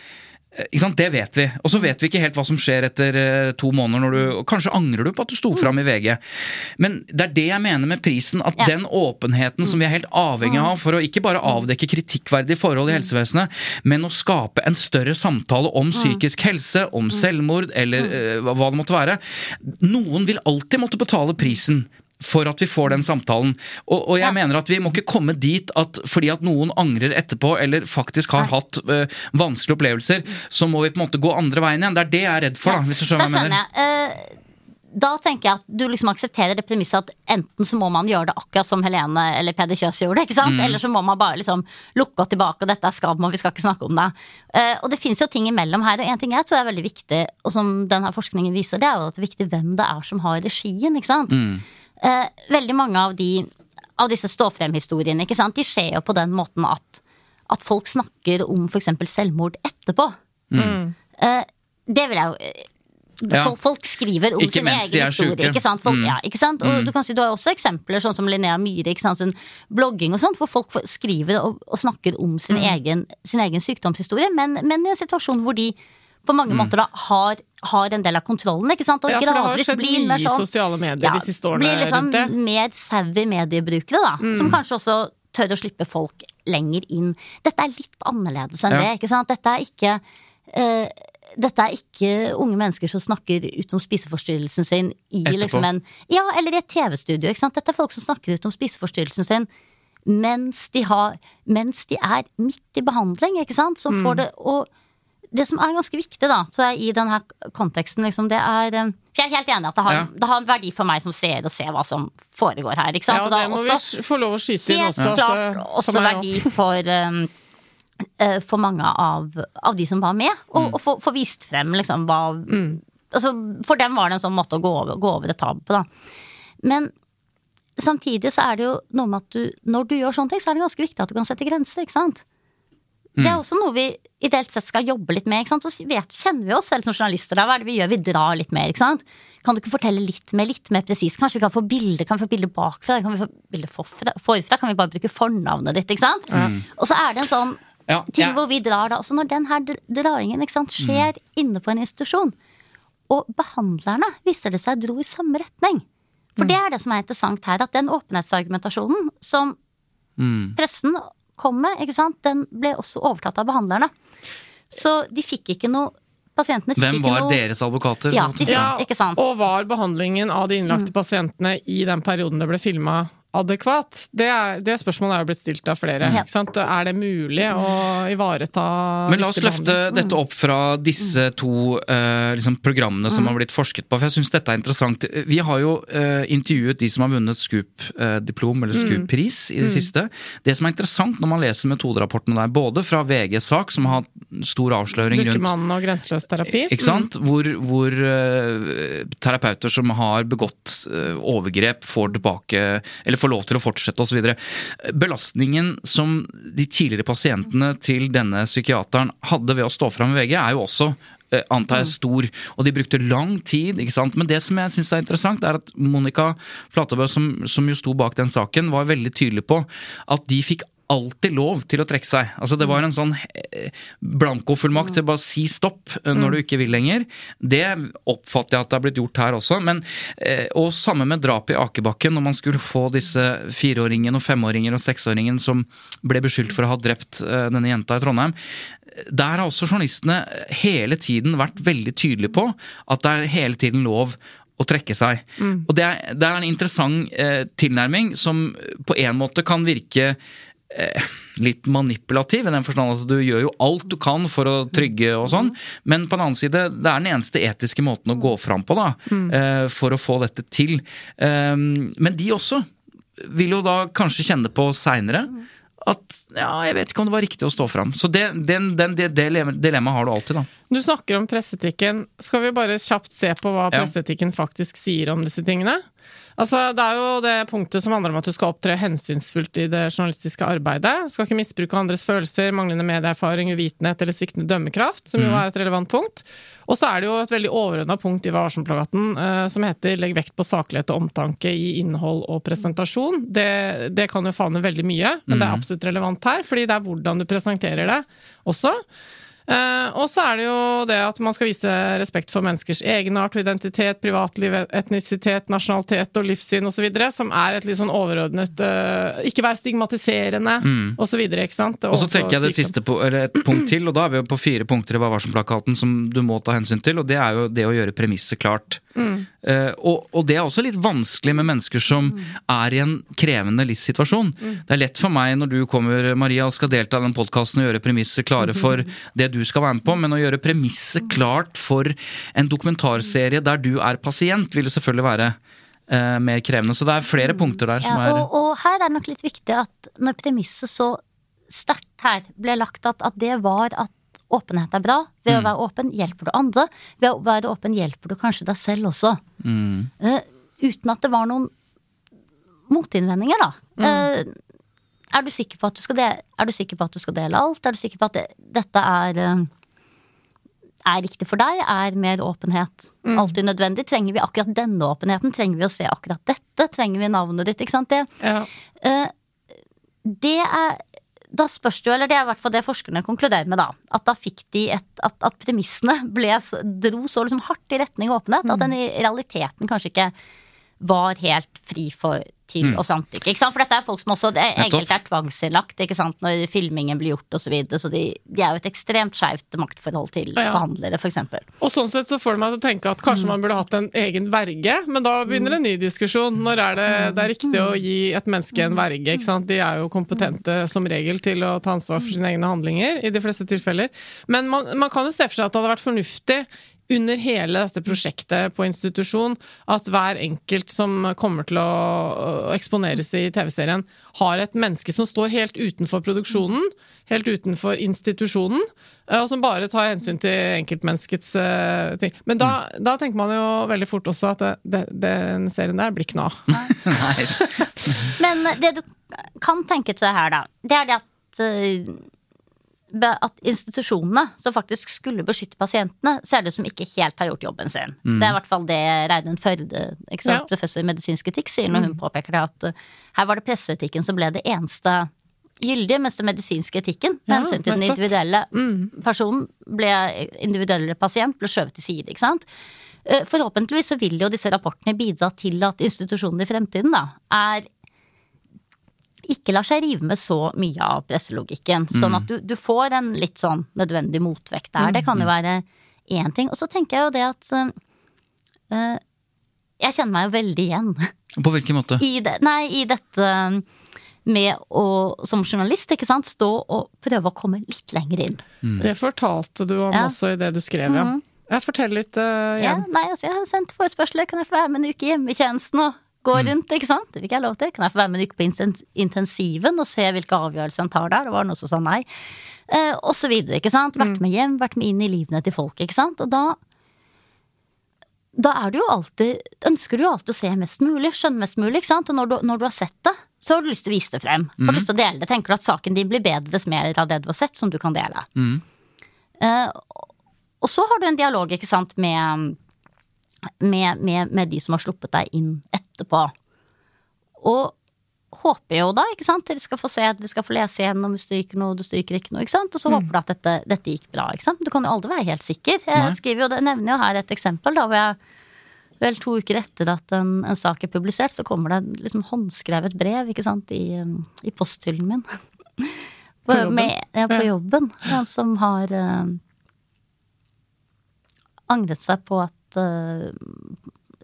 Eh? Det vet vi. Og så vet vi ikke helt hva som skjer etter eh, to måneder. når du, Kanskje angrer du på at du sto fram i VG. Men det er det jeg mener med prisen. At Ja. den åpenheten som vi er helt avhengig av for å ikke bare avdekke kritikkverdige forhold i helsevesenet, men å skape en større samtale om psykisk helse, om selvmord eller eh, hva det måtte være. Noen vil alltid måtte betale prisen. For at vi får den samtalen. Og, og jeg Ja. mener at vi må ikke komme dit at fordi at noen angrer etterpå, eller faktisk har Nei. hatt øh, vanskelige opplevelser, så må vi på en måte gå andre veien igjen. Det er det jeg er redd for, da, hvis du skjønner hva jeg mener. Eh, da tenker jeg at du liksom aksepterer det premisset at enten så må man gjøre det akkurat som Helene eller Peder Kjøs gjorde, ikke Mm. eller så må man bare liksom lukke oss tilbake, og dette er skam, og vi skal ikke snakke om det. Eh, og det finnes jo ting imellom her, og en ting jeg tror er veldig viktig, og som denne forskningen viser, det er jo at det er viktig hvem det er som har regien, ikke sant? Mm. Eh, veldig mange av, de, av disse stå-frem-historiene, ikke sant, de skjer jo på den måten at, at folk snakker om for eksempel selvmord etterpå. Eh, det vil jeg jo eh, Mm. Ja. Folk, skriver om Ikke sin egen historie. Ikke sant? Folk, Mm. ja, ikke sant? Og du kan si du har også eksempler sånn som Linnea Myhre, ikke sant? Sin blogging og sånt, hvor folk skriver og, og snakker om sin, Mm. egen, sin egen sykdomshistorie, men, men i en situasjon hvor de på mange måter da har, har en del av kontrollen, ikke sant? Og Ja, for det har skjedd mye i sånn- sosiale medier de siste årene Blir liksom rundt det. Mm. mer savvy mediebrukere, da. Som kanskje også tør å slippe folk lenger inn. Dette er litt annerledes enn Ja. det, ikke sant. Dette er ikke uh, dette er ikke unge mennesker som snakker ut om spiseforstyrrelsen sin i liksom en Ja, eller i et TV-studio, ikke sant. Dette er folk som snakker ut om spiseforstyrrelsen sin mens de, har, mens de er midt i behandling, ikke sant. Som Mm. får det Og det som er ganske viktig, da, så er i denne konteksten, liksom, det er eh, jeg er helt enig at det har, Ja. det har en verdi for meg som seer å se hva som foregår her, ikke sant. Ja, det må også- vi få lov å skyte inn Helt også. at, klart eh, også [LAUGHS] for verdi verdi for, um, uh, for mange av, av de som var med, og, og få få vist frem liksom hva altså, For dem var det en sånn måte å gå over, gå over et tabu på, da. Men samtidig så er det jo noe med at du, når du gjør sånne ting, så er det ganske viktig at du kan sette grenser, ikke sant. Det er også noe vi ideelt sett skal jobbe litt med. Så vet, kjenner vi oss selv som journalister. da, Hva er det vi gjør? Vi drar litt mer. ikke sant? Kan du ikke fortelle litt mer, litt mer presis? Kanskje vi kan få bilde kan vi få bilde bakfra? Kan vi få bilde forfra? forfra? Kan vi bare bruke fornavnet ditt? ikke sant? Og så er det en sånn Ja, ting ja. hvor vi drar da. Også når den her draingen sant, skjer inne på en institusjon, og behandlerne viser det seg dro i samme retning. For det er det som er interessant her, at den åpenhetsargumentasjonen som pressen kom med, ikke sant, den ble også overtatt av behandlerne. Så de fikk ikke noe Pasientene fikk Hvem ikke var noe deres advokater? Ja, de fikk, Ja, ikke sant. Og var behandlingen av de innlagte pasientene i den perioden det ble filma adekvat? Det, er, det spørsmålet er jo blitt stilt av flere. Ja. Ikke sant? Er det mulig å ivareta Men la oss løfte mm. dette opp fra disse to eh, liksom programmene som har blitt forsket på. For jeg syns dette er interessant. Vi har jo eh, intervjuet de som har vunnet Scoop-diplom eller Scoop-pris i det siste. Det som er interessant når man leser metoderapportene der, både fra VGs sak, som har stor avsløring rundt Dukkemann og grenseløs terapi. Ikke sant? Hvor, hvor eh, terapeuter som har begått eh, overgrep, får tilbake Eller får lov til å fortsette osv. Belastningen som de tidligere pasientene til denne psykiateren hadde ved å stå fram i VG, er jo også eh, antar jeg stor, og de brukte lang tid. ikke sant? Men det som jeg syns er interessant, er at Monica Flatebø, som, som jo sto bak den saken, var veldig tydelig på at de fikk alltid lov til å trekke seg. Altså Det var en sånn eh, blankofullmakt til å bare si stopp eh, når du ikke vil lenger. Det oppfatter jeg at det har blitt gjort her også. Men, eh, og samme med drapet i Akebakken, når man skulle få disse fireåringen og femåringen og seksåringen som ble beskyldt for å ha drept denne jenta i Trondheim. Der har også journalistene hele tiden vært veldig tydelige på at det er hele tiden lov å trekke seg. Og det er, det er en interessant eh, tilnærming som på en måte kan virke litt manipulativ, i den forstand at du gjør jo alt du kan for å trygge og sånn, men på den annen side, det er den eneste etiske måten å gå fram på, da, eh, for å få dette til. Eh, men de også vil jo da kanskje kjenne på seinere at ja, jeg vet ikke om det var riktig å stå fram. Så det, den, den, det, det dilemmaet har du alltid, da. Du snakker om presseetikken. Skal vi bare kjapt se på hva Ja. presseetikken faktisk sier om disse tingene? Altså, Det er jo det punktet som handler om at du skal opptre hensynsfullt i det journalistiske arbeidet. Du skal ikke misbruke andres følelser, manglende medieerfaring, uvitenhet eller sviktende dømmekraft, som jo er et relevant punkt. Og så er det jo et veldig overordna punkt i Vær varsom-plakaten eh, som heter 'legg vekt på saklighet og omtanke i innhold og presentasjon'. Det, det kan jo favne veldig mye, men det er Mm. absolutt relevant her, fordi det er hvordan du presenterer det også. Eh, og så er det jo det at man skal vise respekt for menneskers egenart og identitet, privatliv, etnisitet, nasjonalitet og livssyn osv., som er et litt sånn overordnet eh, Ikke være stigmatiserende så videre, ikke sant? Mm. Og så tenker jeg det siste på, eller et punkt til, og da er vi jo på fire punkter i Hva varsom-plakaten som du må ta hensyn til, og det er jo det å gjøre premisset klart. Eh, og, og det er også litt vanskelig med mennesker som er i en krevende livssituasjon. Det er lett for meg når du kommer, Maria, og skal delta i den podkasten og gjøre premisset klare for det du skal være med på, men å gjøre premisset klart for en dokumentarserie der du er pasient, vil jo selvfølgelig være uh, mer krevende. Så det er flere punkter der som Ja, er og, og her er det nok litt viktig at når premisset så sterkt her ble lagt at, at det var at åpenhet er bra. Ved Mm. å være åpen hjelper du andre. Ved å være åpen hjelper du kanskje deg selv også. Mm. Uh, uten at det var noen motinnvendinger, da. Mm. Uh, er, du sikker på at du skal dele, er du sikker på at du skal dele alt? Er du sikker på at det, dette er uh, er riktig for deg? Er mer åpenhet Mm. alltid nødvendig? Trenger vi akkurat denne åpenheten? Trenger vi å se akkurat dette? Trenger vi navnet ditt? Ikke sant? Det, Ja. uh, det er da spørs det jo, eller det er i hvert fall det forskerne konkluderer med, da. At da fikk de et At, at premissene ble, dro så liksom hardt i retning åpenhet at den i realiteten kanskje ikke var helt fri for til å samtykke. Ikke sant? For dette er folk som også det. Enkelte er tvangsinnlagt ikke sant? når filmingen blir gjort osv. Så, videre, så de, de er jo et ekstremt skeivt maktforhold til Ja. behandlere, f.eks. Og sånn sett så får det meg til å tenke at kanskje man burde hatt en egen verge, men da begynner en ny diskusjon. Når er det, det er riktig å gi et menneske en verge? ikke sant? De er jo kompetente som regel til å ta ansvar for sine egne handlinger, i de fleste tilfeller. Men man, man kan jo se for seg at det hadde vært fornuftig under hele dette prosjektet på institusjon, at hver enkelt som kommer til å eksponeres i TV-serien, har et menneske som står helt utenfor produksjonen, helt utenfor institusjonen, eh, og som bare tar hensyn til enkeltmenneskets eh, ting. Men da, da tenker man jo veldig fort også at det, det, den serien der blir ikke noe av. [LAUGHS] Men det du kan tenke til her, da, det er det at eh, at institusjonene som faktisk skulle beskytte pasientene, ser det ut som ikke helt har gjort jobben sin. Det er i hvert fall det Reidun Førde, ikke sant, Ja. professor i medisinsk etikk, sier når hun påpeker det, at eh, her var det presseetikken som ble det eneste gyldige, mens den medisinske etikken, med Ja, hensyn til den individuelle individuelle personen, ble, individuelle pasient, ble skjøvet til side, ikke sant. Eh, Forhåpentligvis så vil jo disse rapportene bidra til at institusjonene i fremtiden da, er ikke lar seg rive med så mye av presselogikken. Sånn at du, du får en litt sånn nødvendig motvekt der. Det kan jo være én ting. Og så tenker jeg jo det at øh, Jeg kjenner meg jo veldig igjen På hvilken måte? i, det, nei, i dette med å som journalist, ikke sant, stå og prøve å komme litt lenger inn. Det fortalte du om Ja. også i det du skrev, ja. Jeg forteller litt eh, Ja, nei, altså, jeg har sendt forespørsler. Kan jeg få være med en uke hjemme i tjenesten og gå rundt, ikke sant? Det fikk jeg lov til. Kan jeg få være med en uke på intensiven og se hvilke avgjørelser han tar der? Det var noen som sa nei. Eh, og så videre, ikke sant. Vært med hjem, vært med inn i livene til folk, ikke sant. Og da da er du jo alltid, ønsker du jo alltid å se mest mulig, skjønne mest mulig. ikke sant? Og når du, når du har sett det, så har du lyst til å vise det frem. Har lyst til å dele det. Tenker du at saken din blir bedre dess mer av det du har sett, som du kan dele. Eh, og så har du en dialog, ikke sant, med, med, med, med de som har sluppet deg inn etterpå. Og håper jo da, ikke sant, dere skal få se, dere skal få lese igjennom, du stryker noe, du stryker ikke noe, ikke sant, og så håper du at dette, dette gikk bra, ikke sant. Du kan jo aldri være helt sikker. Jeg skriver jo, det nevner jo her et eksempel, da, hvor jeg vel to uker etter at en, en sak er publisert, så kommer det liksom håndskrevet brev, ikke sant, i, um, i posthyllen min. [LAUGHS] På jobben? Med, ja, på Ja. jobben. En som har eh, angret seg på at eh,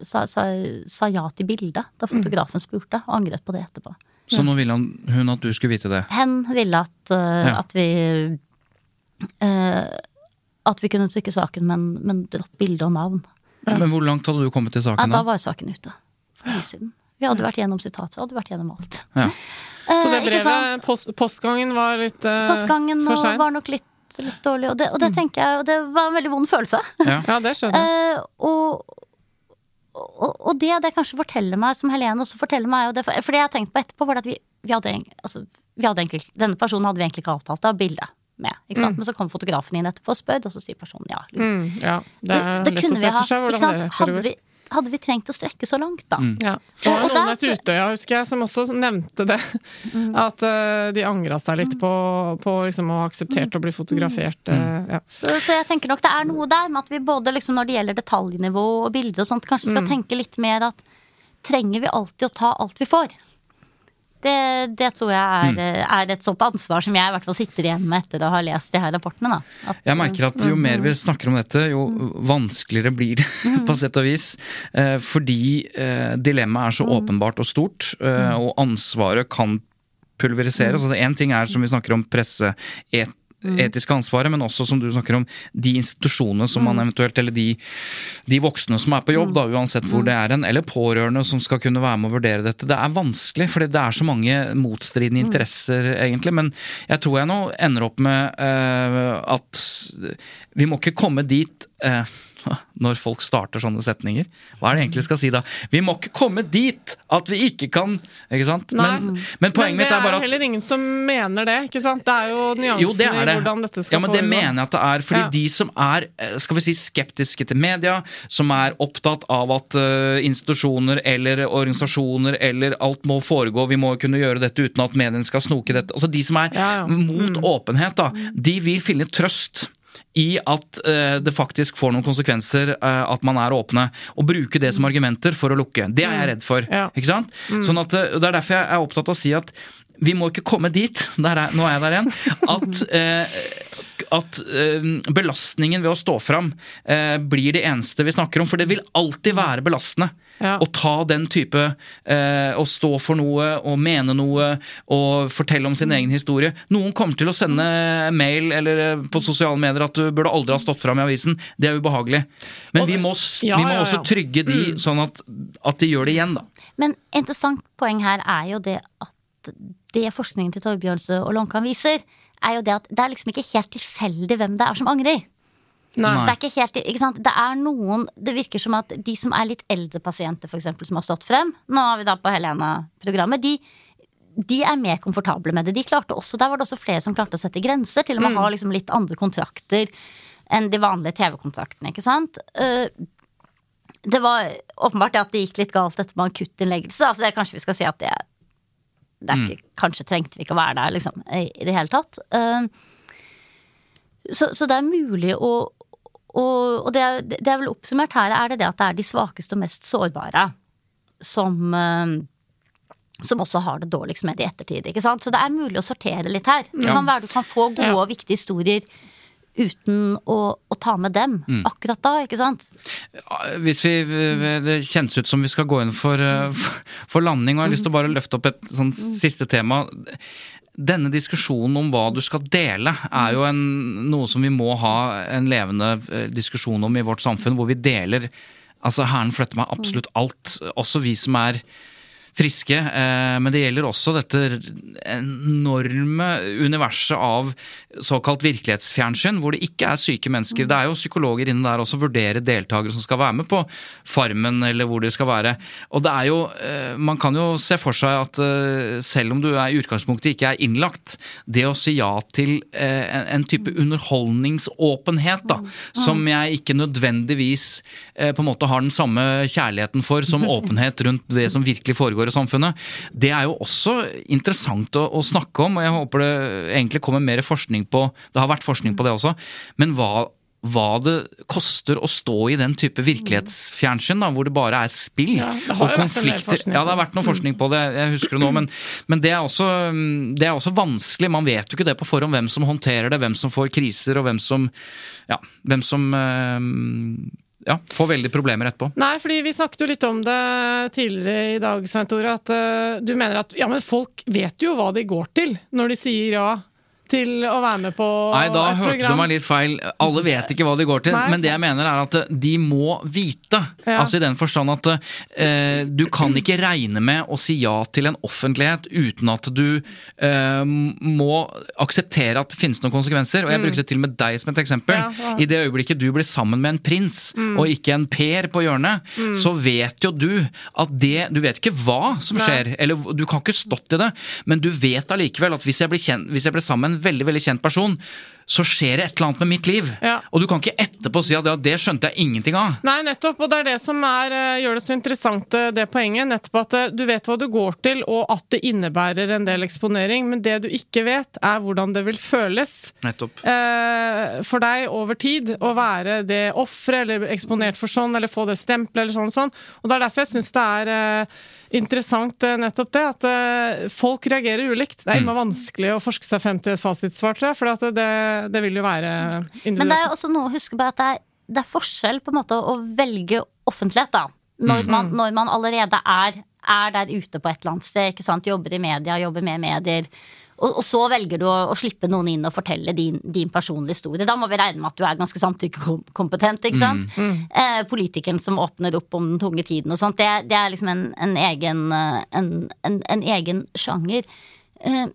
sa, sa, sa ja til bildet da fotografen spurte, og angret på det etterpå. Så nå ville han, hun at du skulle vite det? Hen ville at, uh, Ja. at vi uh, At vi kunne trykke saken, men, men dropp bilde og navn. Men hvor langt hadde du kommet i Ja, saken da da? var saken ute. For lenge siden. Vi hadde vært gjennom sitatet, vi hadde vært gjennom alt. Ja. [LAUGHS] Så det Eh, brevet, post, postgangen var litt uh, Postgangen for sein? var nok litt, litt dårlig, og det, og det tenker jeg, og det var en veldig vond følelse. Ja. Ja, det skjønner jeg. [LAUGHS] Eh, og, og, og det det kanskje forteller meg, som Helene også forteller meg, og det, for det jeg har tenkt på etterpå, var at vi, vi, hadde, altså, vi hadde egentlig Denne personen hadde vi egentlig ikke avtalt av bildet med. Ikke sant? Men så kom fotografen inn etterpå og spør, og så sier personen ja. Liksom. Mm, ja, det det kunne vi ha. for seg hvordan det Hadde vi, hadde vi trengt å strekke så langt, da? Ja. Det var Og noen et Utøya, husker jeg, som også nevnte det. [LAUGHS] At uh, de angra seg litt på, på liksom å ha akseptert å bli fotografert. Uh, ja. Så, så jeg tenker nok det er noe der med at vi både liksom når det gjelder detaljnivå og bilder og sånt, kanskje skal tenke litt mer at trenger vi alltid å ta alt vi får? Det, det tror jeg er, er et sånt ansvar som jeg i hvert fall sitter igjen med etter å ha lest de her rapportene. At, Jeg merker at jo mer vi snakker om dette, jo vanskeligere blir det [LAUGHS] på sett og vis. Eh, Fordi eh, dilemmaet er så åpenbart og stort, eh, og ansvaret kan pulveriseres. Altså Én ting er som vi snakker om presse et etiske ansvaret, men også som du snakker om, de institusjonene som man eventuelt, eller de, de voksne som er på jobb, da, uansett hvor det er en, eller pårørende som skal kunne være med å vurdere dette. Det er vanskelig, fordi det er så mange motstridende interesser, egentlig. Men jeg tror jeg nå ender opp med uh, at vi må ikke komme dit eh, [LAUGHS] når folk starter sånne setninger. Hva er det egentlig skal si da? Vi må ikke komme dit at vi ikke kan Ikke sant? Men, men poenget Men mitt det er bare er heller ingen som mener det, ikke sant? Det er jo nyanser jo, det det. i hvordan dette skal foregå. ja, men det foregå. mener jeg at det er. Fordi Ja. de som er eh, skal vi si, skeptiske til media, som er opptatt av at uh, institusjoner eller organisasjoner eller alt må foregå, vi må kunne gjøre dette uten at mediene skal snoke dette Altså de som er Ja, ja. Mm. mot åpenhet, da, de vil finne trøst i at eh, det faktisk får noen konsekvenser eh, at man er åpne, og bruke det som argumenter for å lukke. Det er jeg redd for. Mm. Ja. Mm. Ikke sant? Sånn at, eh, Det er derfor jeg er opptatt av å si at vi må ikke komme dit, [LAUGHS] der er, nå er jeg der igjen, at, eh, at eh, belastningen ved å stå fram eh, blir det eneste vi snakker om. For det vil alltid være belastende Ja. å ta den type eh, Å stå for noe og mene noe og fortelle om sin egen historie. Noen kommer til å sende mail eller eh, på sosiale medier at du burde aldri ha stått fram i avisen. Det er ubehagelig. Men vi må, Ja, vi må ja, også trygge de sånn at, at de gjør det igjen, da. Men interessant poeng her er jo det at det forskningen til Torbjørnse og Lonkan viser, er jo det at det er liksom ikke helt tilfeldig hvem det er som angrer. Nei. Det er ikke helt, ikke sant? Det er noen Det virker som at de som er litt eldre pasienter, eksempel, som har stått frem Nå har vi da på Helena-programmet. De, de er mer komfortable med det. De klarte også, Der var det også flere som klarte å sette grenser. Til og med ha liksom litt andre kontrakter enn de vanlige TV-kontraktene. ikke sant? Eh, det var åpenbart at det gikk litt galt etter med akuttinnleggelse. Altså det er kanskje vi skal si at det, det er ikke, Kanskje trengte vi ikke å være der, liksom, i, i det hele tatt. Eh, så, så det er mulig å og, og det, er, det er vel oppsummert her, er det det at det er de svakeste og mest sårbare som eh, som også har det dårligst med det i ettertid. ikke sant? Så det er mulig å sortere litt her. Det kan være du kan få gode og viktige historier uten å, å ta med dem akkurat da, ikke sant? Hvis vi, Det kjennes ut som vi skal gå inn for, eh, for landing, og jeg har lyst til å bare løfte opp et sånn siste tema. Denne diskusjonen om hva du skal dele, er jo en, noe som vi må ha en levende eh, diskusjon om i vårt samfunn, hvor vi deler Altså, Hæren flytter meg absolutt alt, også vi som er friske. Eh, men det gjelder også dette enorme universet av såkalt virkelighetsfjernsyn, hvor det ikke er syke mennesker. Det er jo psykologer inne der også, vurdere deltakere som skal være med på Farmen, eller hvor de skal være. Og det er jo eh, Man kan jo se for seg at eh, selv om du er i utgangspunktet ikke er innlagt, det å si ja til en, type underholdningsåpenhet, da, som jeg ikke nødvendigvis på en måte har den samme kjærligheten for som [LAUGHS] åpenhet rundt det som virkelig foregår samfunnet, det er jo også interessant å, å snakke om, og jeg håper det egentlig kommer mer forskning på Det har vært forskning på det også, men hva hva det koster å stå i den type virkelighetsfjernsyn, da, hvor det bare er spill Ja, og konflikter. Ja, det har vært noe forskning på det, jeg husker det nå, [CLEARS THROAT] men, men det, er også, det er også vanskelig. Man vet jo ikke det på forhånd hvem som håndterer det, hvem som får kriser, og hvem som, ja, hvem som eh, ja, får veldig problemer etterpå. Nei, fordi vi snakket jo litt om det tidligere i dag, Svein Tore. At uh, du mener at ja, men folk vet jo hva de går til når de sier ja til å være med på Nei, da et hørte program. du meg litt feil. Alle vet ikke hva de går til. Nei. Men det jeg mener er at de må vite. Ja. Altså i den forstand at eh, du kan ikke regne med å si ja til en offentlighet uten at du eh, må akseptere at det finnes noen konsekvenser. Og jeg brukte til og med deg som et eksempel. Mm. Ja, ja. I det øyeblikket du blir sammen med en prins og ikke en Per på hjørnet, Mm. så vet jo du at det Du vet ikke hva som Nei. skjer, eller du kan ikke stått i det, men du vet allikevel at hvis jeg blir, kjent, hvis jeg blir sammen en veldig veldig kjent person, så skjer det et eller annet med mitt liv. Ja. Og du kan ikke etterpå si at ja, det skjønte jeg ingenting av. Nei, nettopp. Og det er det som er, eh, gjør det så interessant, eh, det poenget. Nettopp at eh, du vet hva du går til, og at det innebærer en del eksponering. Men det du ikke vet, er hvordan det vil føles Nettopp. eh, for deg over tid å være det offeret, eller eksponert for sånn, eller få det stempelet, eller sånn og sånn. Og det er derfor jeg syns det er eh, interessant eh, nettopp det, at eh, folk reagerer ulikt. Det er Mm. immer vanskelig å forske seg frem til et fasitsvar, tror jeg, for det, det vil jo være individuelt. Men det er også noe å huske på at det er, det er forskjell på en måte å velge offentlighet, da. Når, Mm. man, når man allerede er, er der ute på et eller annet sted, ikke sant. Jobber i media, jobber med medier. Og, og så velger du å, å slippe noen inn og fortelle din, din personlige historie. Da må vi regne med at du er ganske samtykkekompetent, ikke sant. Eh, politikeren som åpner opp om den tunge tiden og sånt, det, det er liksom en, en, egen, eh, en, en, en egen sjanger. Eh,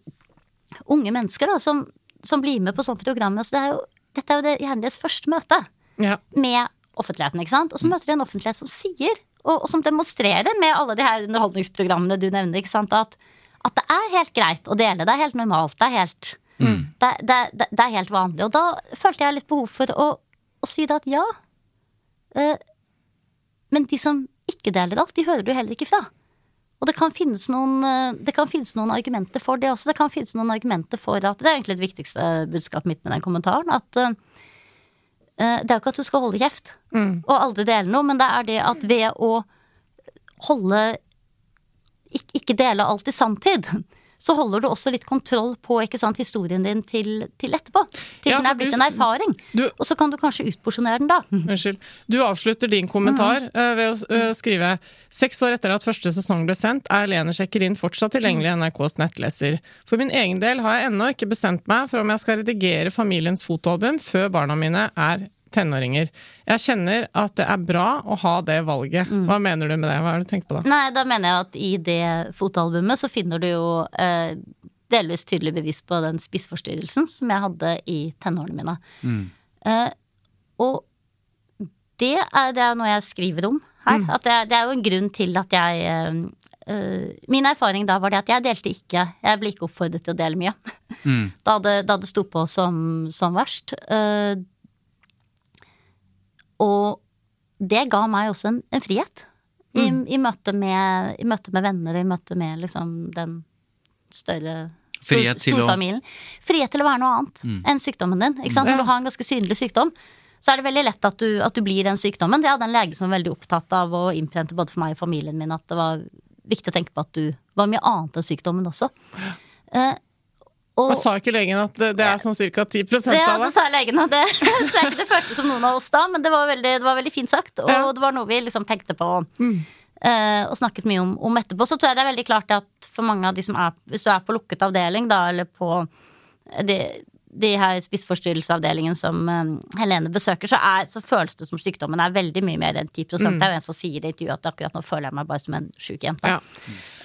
unge mennesker da, som, som blir med på sånne program, altså det er jo, dette er jo det, gjerne deres første møte ja. med offentligheten, ikke sant. Og så møter de en offentlighet som sier, og, og som demonstrerer med alle de her underholdningsprogrammene du nevner, ikke sant, at, at det er helt greit å dele. Det er helt normalt. Det er helt, det, det, det, det er helt vanlig. Og da følte jeg litt behov for å, å si det at ja. eh, men de som ikke deler alt, de hører du heller ikke fra. Og det kan, finnes noen, eh, det kan finnes noen argumenter for det også. Det kan finnes noen argumenter for at Det er egentlig det viktigste budskapet mitt med den kommentaren. At eh, eh, det er jo ikke at du skal holde kjeft og aldri dele noe, men det er det at ved å holde ikke, dele alt i sanntid, så holder du også litt kontroll på ikke sant, historien din til, til etterpå. Til Ja, den er blitt du- en erfaring. du- og så kan du kanskje utporsjonere den da. [LAUGHS] Unnskyld. Du avslutter din kommentar eh, ved å eh, skrive Seks år etter at første sesong ble sendt, er Lene sjekker inn fortsatt tilgjengelig i NRKs nettleser. For min egen del har jeg ennå ikke bestemt meg for om jeg skal redigere familiens fotoalbum før barna mine er tenåringer. Jeg kjenner at det er bra å ha det valget. Hva mener du med det? Hva har du tenkt på da? Nei, da mener jeg at i det fotoalbumet så finner du jo eh, delvis tydelig bevis på den spiseforstyrrelsen som jeg hadde i tenårene mine. Eh, og det er, det er noe jeg skriver om her. At det, er- det er jo en grunn til at jeg eh, eh, Min erfaring da var det at jeg delte ikke Jeg ble ikke oppfordret til å dele mye. [LAUGHS] Da, det, da det sto på som, som verst. Eh, og det ga meg også en, en frihet. I, i, møte med, I møte med venner, i møte med liksom den større stor, Frihet til å- storfamilien. Frihet til å være noe annet enn sykdommen din. Ikke sant? Når du har en ganske synlig sykdom, så er det veldig lett at du, at du blir den sykdommen. Jeg hadde en lege som var veldig opptatt av å innprente både for meg og familien min at det var viktig å tenke på at du var mye annet enn sykdommen også. Eh, og, Hva sa ikke legen at det, det er sånn ca. 10 det, av det Ja, det? sa legen, og det, [LAUGHS] så jeg ikke det føltes som noen av oss da, men det var veldig, det var veldig fint sagt. Og Ja. det var noe vi liksom tenkte på eh, og snakket mye om, om etterpå. Så tror jeg det er veldig klart at for mange av de som er Hvis du er på lukket avdeling, da, eller på de, de her spiseforstyrrelsesavdelingen som eh, Helene besøker, så, er, så føles det som sykdommen er veldig mye mer enn 10 Det er jo en som sier i intervjuet at akkurat nå føler jeg meg bare som en sjuk jente. Ja.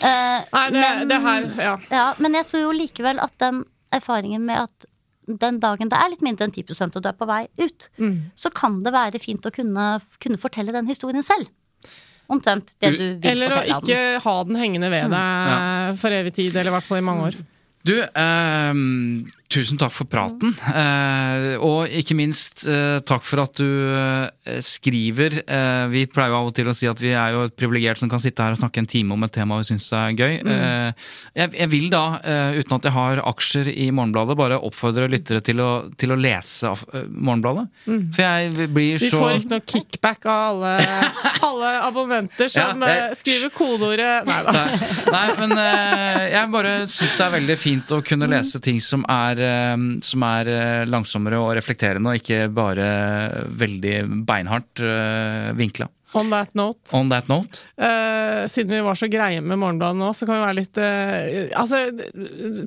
Uh, Nei, det, men- det her Ja. ja, men jeg tror jo likevel at den erfaringen med at den dagen det er litt mindre enn 10 og du er på vei ut, så kan det være fint å kunne, kunne fortelle den historien selv. Omtrent det du vil Eller å Eller å ikke den. ha den hengende ved deg for evig tid, eller i hvert fall i mange år. Du, ehm, tusen takk for praten. Eh, og ikke minst eh, takk for at du eh, skriver. Vi pleier jo av og til å si at vi er jo et privilegert som kan sitte her og snakke en time om et tema vi syns er gøy. Eh, jeg, vil da, uten at jeg har aksjer i Morgenbladet, bare oppfordre lyttere til å, til å lese Morgenbladet. For jeg blir Vi så får ikke noe kickback av alle, alle abonnenter som Ja, jeg- skriver kodeordet Nei da. Nei, men jeg bare syns det er veldig fint å kunne lese ting som er, eh, som er eh, langsommere og reflekterende, og ikke bare veldig beinhardt uh, vinkla. On that note. On that note. Uh, siden vi var så greie med Morgenbladet nå, så kan vi være litt uh, Altså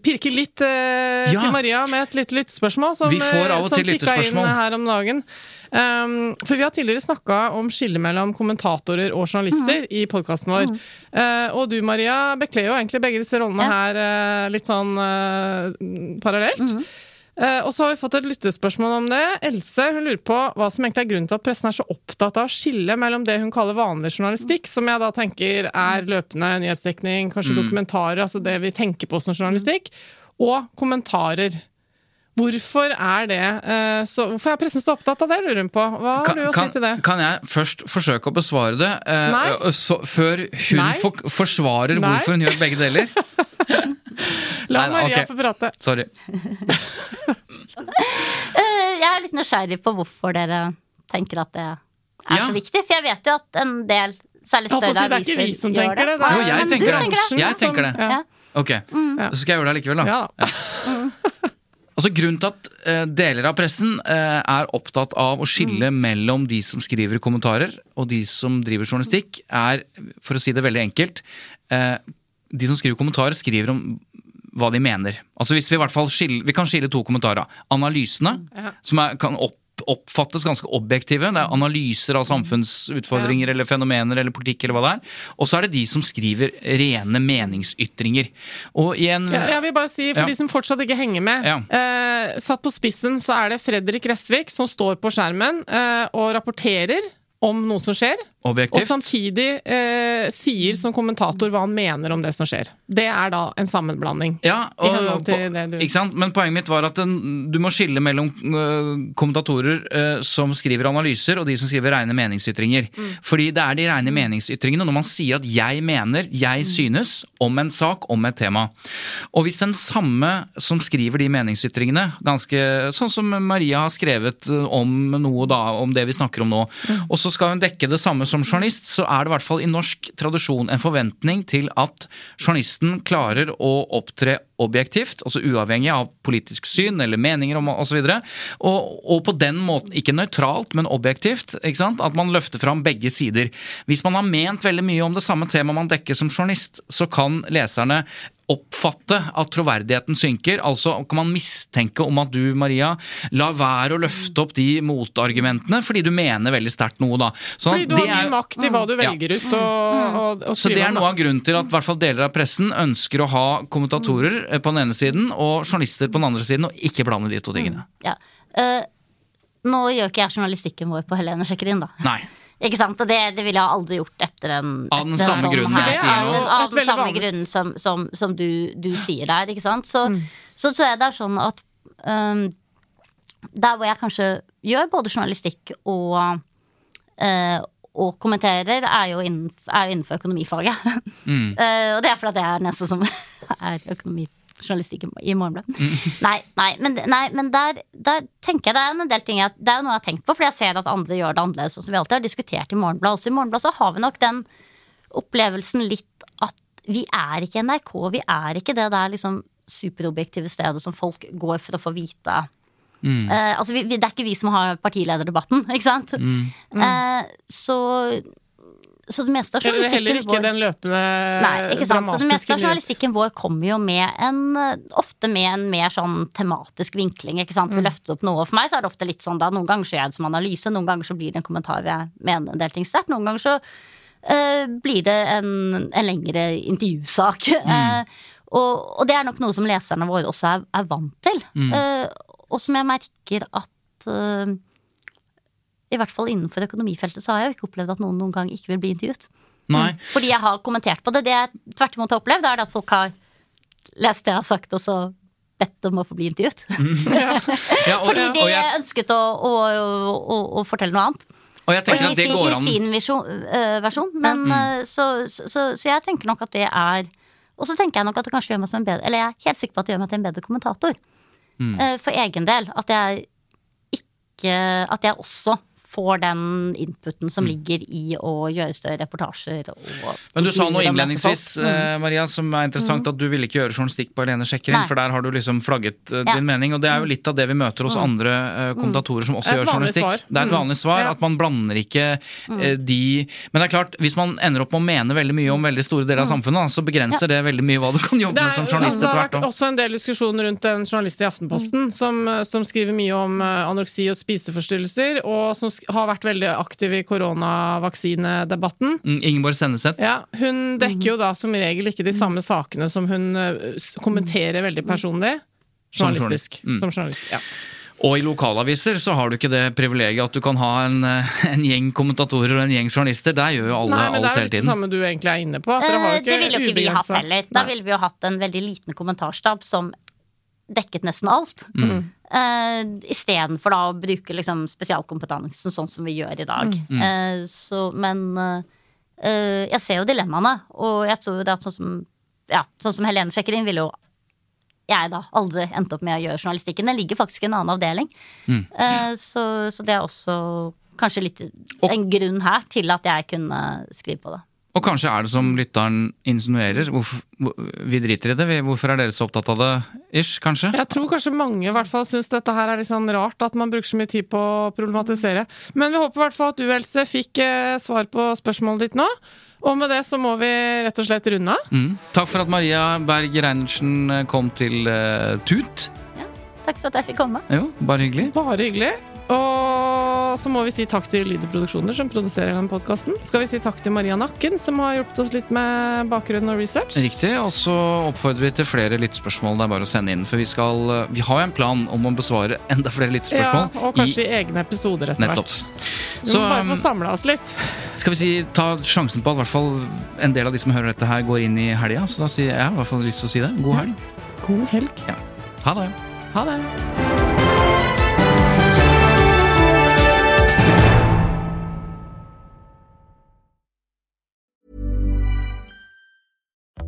pirke litt uh, Ja. til Maria med et lite lyttespørsmål som, Vi får av og eh, som til tikka inn her om dagen. Um, for vi har tidligere snakka om skillet mellom kommentatorer og journalister i podkasten vår. Eh, og du Maria bekler jo egentlig begge disse rollene Ja. her uh, litt sånn uh, parallelt. Eh, og så har vi fått et lyttespørsmål om det. Else hun lurer på hva som egentlig er grunnen til at pressen er så opptatt av å skille mellom det hun kaller vanlig journalistikk, som jeg da tenker er løpende nyhetsdekning, kanskje dokumentarer, altså det vi tenker på som journalistikk, og kommentarer. Hvorfor er det eh, så, Hvorfor er pressen så opptatt av det, lurer hun på. Hva har du å si til det? kan jeg først forsøke å besvare det, eh, Nei. så, før hun Nei. for, forsvarer Nei. hvorfor hun gjør begge deler? [LAUGHS] La Nei, Maria okay. få prate. Sorry. [LAUGHS] Eh, Jeg er litt nysgjerrig på hvorfor dere tenker at det er Ja. så viktig. For jeg vet jo at en del, særlig større på å større det er ikke aviser, vi som gjør tenker det, det Jo, jeg tenker det. tenker det. Jeg tenker det. Ja. Ok, Ok, så skal jeg gjøre det likevel, da. Ja, da. [LAUGHS] Altså Grunnen til at eh, deler av pressen eh, er opptatt av å skille mellom de som skriver kommentarer og de som driver journalistikk, er, for å si det veldig enkelt eh, De som skriver kommentarer, skriver om hva de mener. Altså hvis Vi i hvert fall skille, vi kan skille to kommentarer. Analysene, Ja. som er, kan opp, oppfattes ganske objektive. Det er analyser av samfunnsutfordringer eller fenomener eller politikk eller hva det er. Og så er det de som skriver rene meningsytringer. Og igjen Ja, jeg vil bare si, for Ja. de som fortsatt ikke henger med Ja. eh, Satt på spissen så er det Fredrik Resvik som står på skjermen eh, og rapporterer om noe som skjer. Og samtidig eh, sier som kommentator hva han mener om det som skjer. Det er da en sammenblanding. Ja, og, henhold til det du ikke sant? Men poenget mitt var at den, du må skille mellom uh, kommentatorer uh, som skriver analyser, og de som skriver rene meningsytringer. Mm. Fordi det er de rene meningsytringene når man sier at 'jeg mener', 'jeg Mm. synes' om en sak, om et tema. Og hvis den samme som skriver de meningsytringene, ganske sånn som Maria har skrevet øh, om noe da, om det vi snakker om nå, Mm. og så skal hun dekke det samme som journalist, så er det i hvert fall i norsk tradisjon en forventning til at journalisten klarer å opptre objektivt, altså uavhengig av politisk syn eller meninger om osv. Og, og på den måten, ikke nøytralt, men objektivt, ikke sant? at man løfter fram begge sider. Hvis man har ment veldig mye om det samme temaet man dekker som journalist, så kan leserne oppfatte at troverdigheten synker. Altså kan man mistenke om at du, Maria, lar være å løfte opp de motargumentene fordi du mener veldig sterkt noe, da. Så Fordi du har det mye makt i hva du Ja. velger ut å skrive om. så det er noe av grunnen til at i hvert fall deler av pressen ønsker å ha kommentatorer på den ene siden og journalister på den andre siden, og ikke blande de to tingene. Ja. Uh, nå gjør ikke jeg journalistikken vår på Helene sjekker inn, da. Nei. [LAUGHS] Ikke sant? Og det, det ville jeg aldri gjort etter en Av den samme sånn grunnen her- jeg sier nå. Av den samme vanlig- grunnen som, som, som du, du sier der, ikke sant. Så, Mm. så tror jeg det er sånn at um, Der hvor jeg kanskje gjør både journalistikk og uh, og kommenterer, er jo, innenfor, er innenfor økonomifaget. Mm. uh, [LAUGHS] og det er fordi at jeg er den eneste som [LAUGHS] er økonomijournalistikk i- i Morgenbladet. [LAUGHS] Nei, nei, men, nei, men der, der tenker jeg det er en del ting jeg, Det er jo noe jeg har tenkt på, fordi jeg ser at andre gjør det annerledes. Og som vi alltid har diskutert i Morgenbladet. Også i Morgenbladet så har vi nok den opplevelsen litt at vi er ikke NRK. Vi er ikke det der liksom superobjektive stedet som folk går for å få vite. Eh, altså vi, vi, det er ikke vi som har partilederdebatten, [LAUGHS] ikke sant? Eh, så, så det meste av Eller heller ikke vår den løpende Nei, ikke sant. Så det meste av journalistikken vår kommer jo med en eh, Ofte med en mer sånn tematisk vinkling, ikke sant. Vi løfter opp noe. For meg så er det ofte litt sånn da, noen ganger så gjør jeg det som analyse, noen ganger så blir det en kommentar jeg mener en del ting sterkt, noen ganger så uh, blir det en, en lengre intervjusak. [LAUGHS] Eh, og, og det er nok noe som leserne våre også er, er vant til. Eh, og som jeg merker at i hvert fall innenfor økonomifeltet så har jeg jo ikke opplevd at noen noen gang ikke vil bli intervjuet. Nei. Fordi jeg har kommentert på det. Det jeg tvert imot har opplevd, er det at folk har lest det jeg har sagt, og så bedt om å få bli intervjuet. [LAUGHS] Ja, og, Fordi de og, jeg, ønsket å, å, å, å fortelle noe annet. og jeg tenker Og at det sin- går i sin visjon, uh, versjon. Men, øh, så, så, så, så jeg tenker nok at det er Og så tenker jeg nok at det kanskje gjør meg som en bedre Eller jeg er helt sikker på at det gjør meg til en bedre kommentator. Eh, for egen del. At jeg ikke At jeg også får den inputen som ligger i å gjøre større reportasjer. Og, Men du sa noe innledningsvis. Mm. eh, Maria, som er interessant, at du ville ikke gjøre journalistikk på Helene Sjekker inn, for der har du liksom flagget eh, Ja. Mm. din mening. Og det er jo litt av det vi møter hos andre eh, kommentatorer som også gjør journalistikk. svar. Det er et Mm. vanlig svar, Ja. at man blander ikke de Men det er klart, hvis man ender opp med å mene veldig mye om veldig store deler av samfunnet, så begrenser det veldig mye hva du kan jobbe er, med som journalist etter hvert. det har vært også. en del diskusjon rundt en journalist i Aftenposten som, som skriver mye om anoreksi og spiseforstyrrelser, og som har vært veldig aktiv i koronavaksinedebatten. Mm, Ingeborg Senneset. Ja, hun dekker jo da som regel ikke de samme sakene som hun eh, kommenterer veldig personlig. Journalistisk. Mm. Som journalist, ja. Og i lokalaviser så har du ikke det privilegiet at du kan ha en, eh, en gjeng kommentatorer og en gjeng journalister. Der gjør jo alle Nei, men det alt er jo hele det samme du egentlig er inne på. At dere har jo Eh, det ville jo ikke vi hatt heller. Da ville vi jo hatt en veldig liten kommentarstab som dekket nesten alt. Mm. Uh, Istedenfor å bruke liksom spesialkompetansen sånn som vi gjør i dag. Mm. Uh, så, men uh, jeg ser jo dilemmaene, og jeg tror det at sånn som, ja, sånn som Helene sjekker inn, ville jo jeg da aldri endt opp med å gjøre journalistikken. Den ligger faktisk i en annen avdeling. Mm. Uh, så, så det er også kanskje litt en grunn her til at jeg kunne skrive på det. Og kanskje er det som lytteren insinuerer. Hvorfor, vi driter i det. Hvorfor er dere så opptatt av det? Ish, kanskje? Jeg tror kanskje mange i hvert fall syns dette her er litt sånn rart, at man bruker så mye tid på å problematisere. Men vi håper i hvert fall at du, Else, fikk eh, svar på spørsmålet ditt nå. Og med det så må vi rett og slett runde av. Mm. Takk for at Maria Berg Reinertsen eh, kom til eh, Tut. Takk for at jeg fikk komme. Jo, bare hyggelig. Bare hyggelig. Og så må vi si takk til Lyder Produksjoner, som produserer den podkasten. Skal vi si takk til Maria Nakken, som har hjulpet oss litt med bakgrunn og research. Riktig. Og så oppfordrer vi til flere lyttespørsmål. Det er bare å sende inn. For vi, skal, vi har jo en plan om å besvare [LAUGHS] enda flere Ja, og kanskje i egne episoder etter hvert. Vi må bare få um, samla oss litt. skal vi si, ta sjansen på at hvert fall en del av de som hører dette her, går inn i helga. Så da sier jeg i hvert fall lyst til å si det. God helg. God helg. Ja. Ha det. Ha det.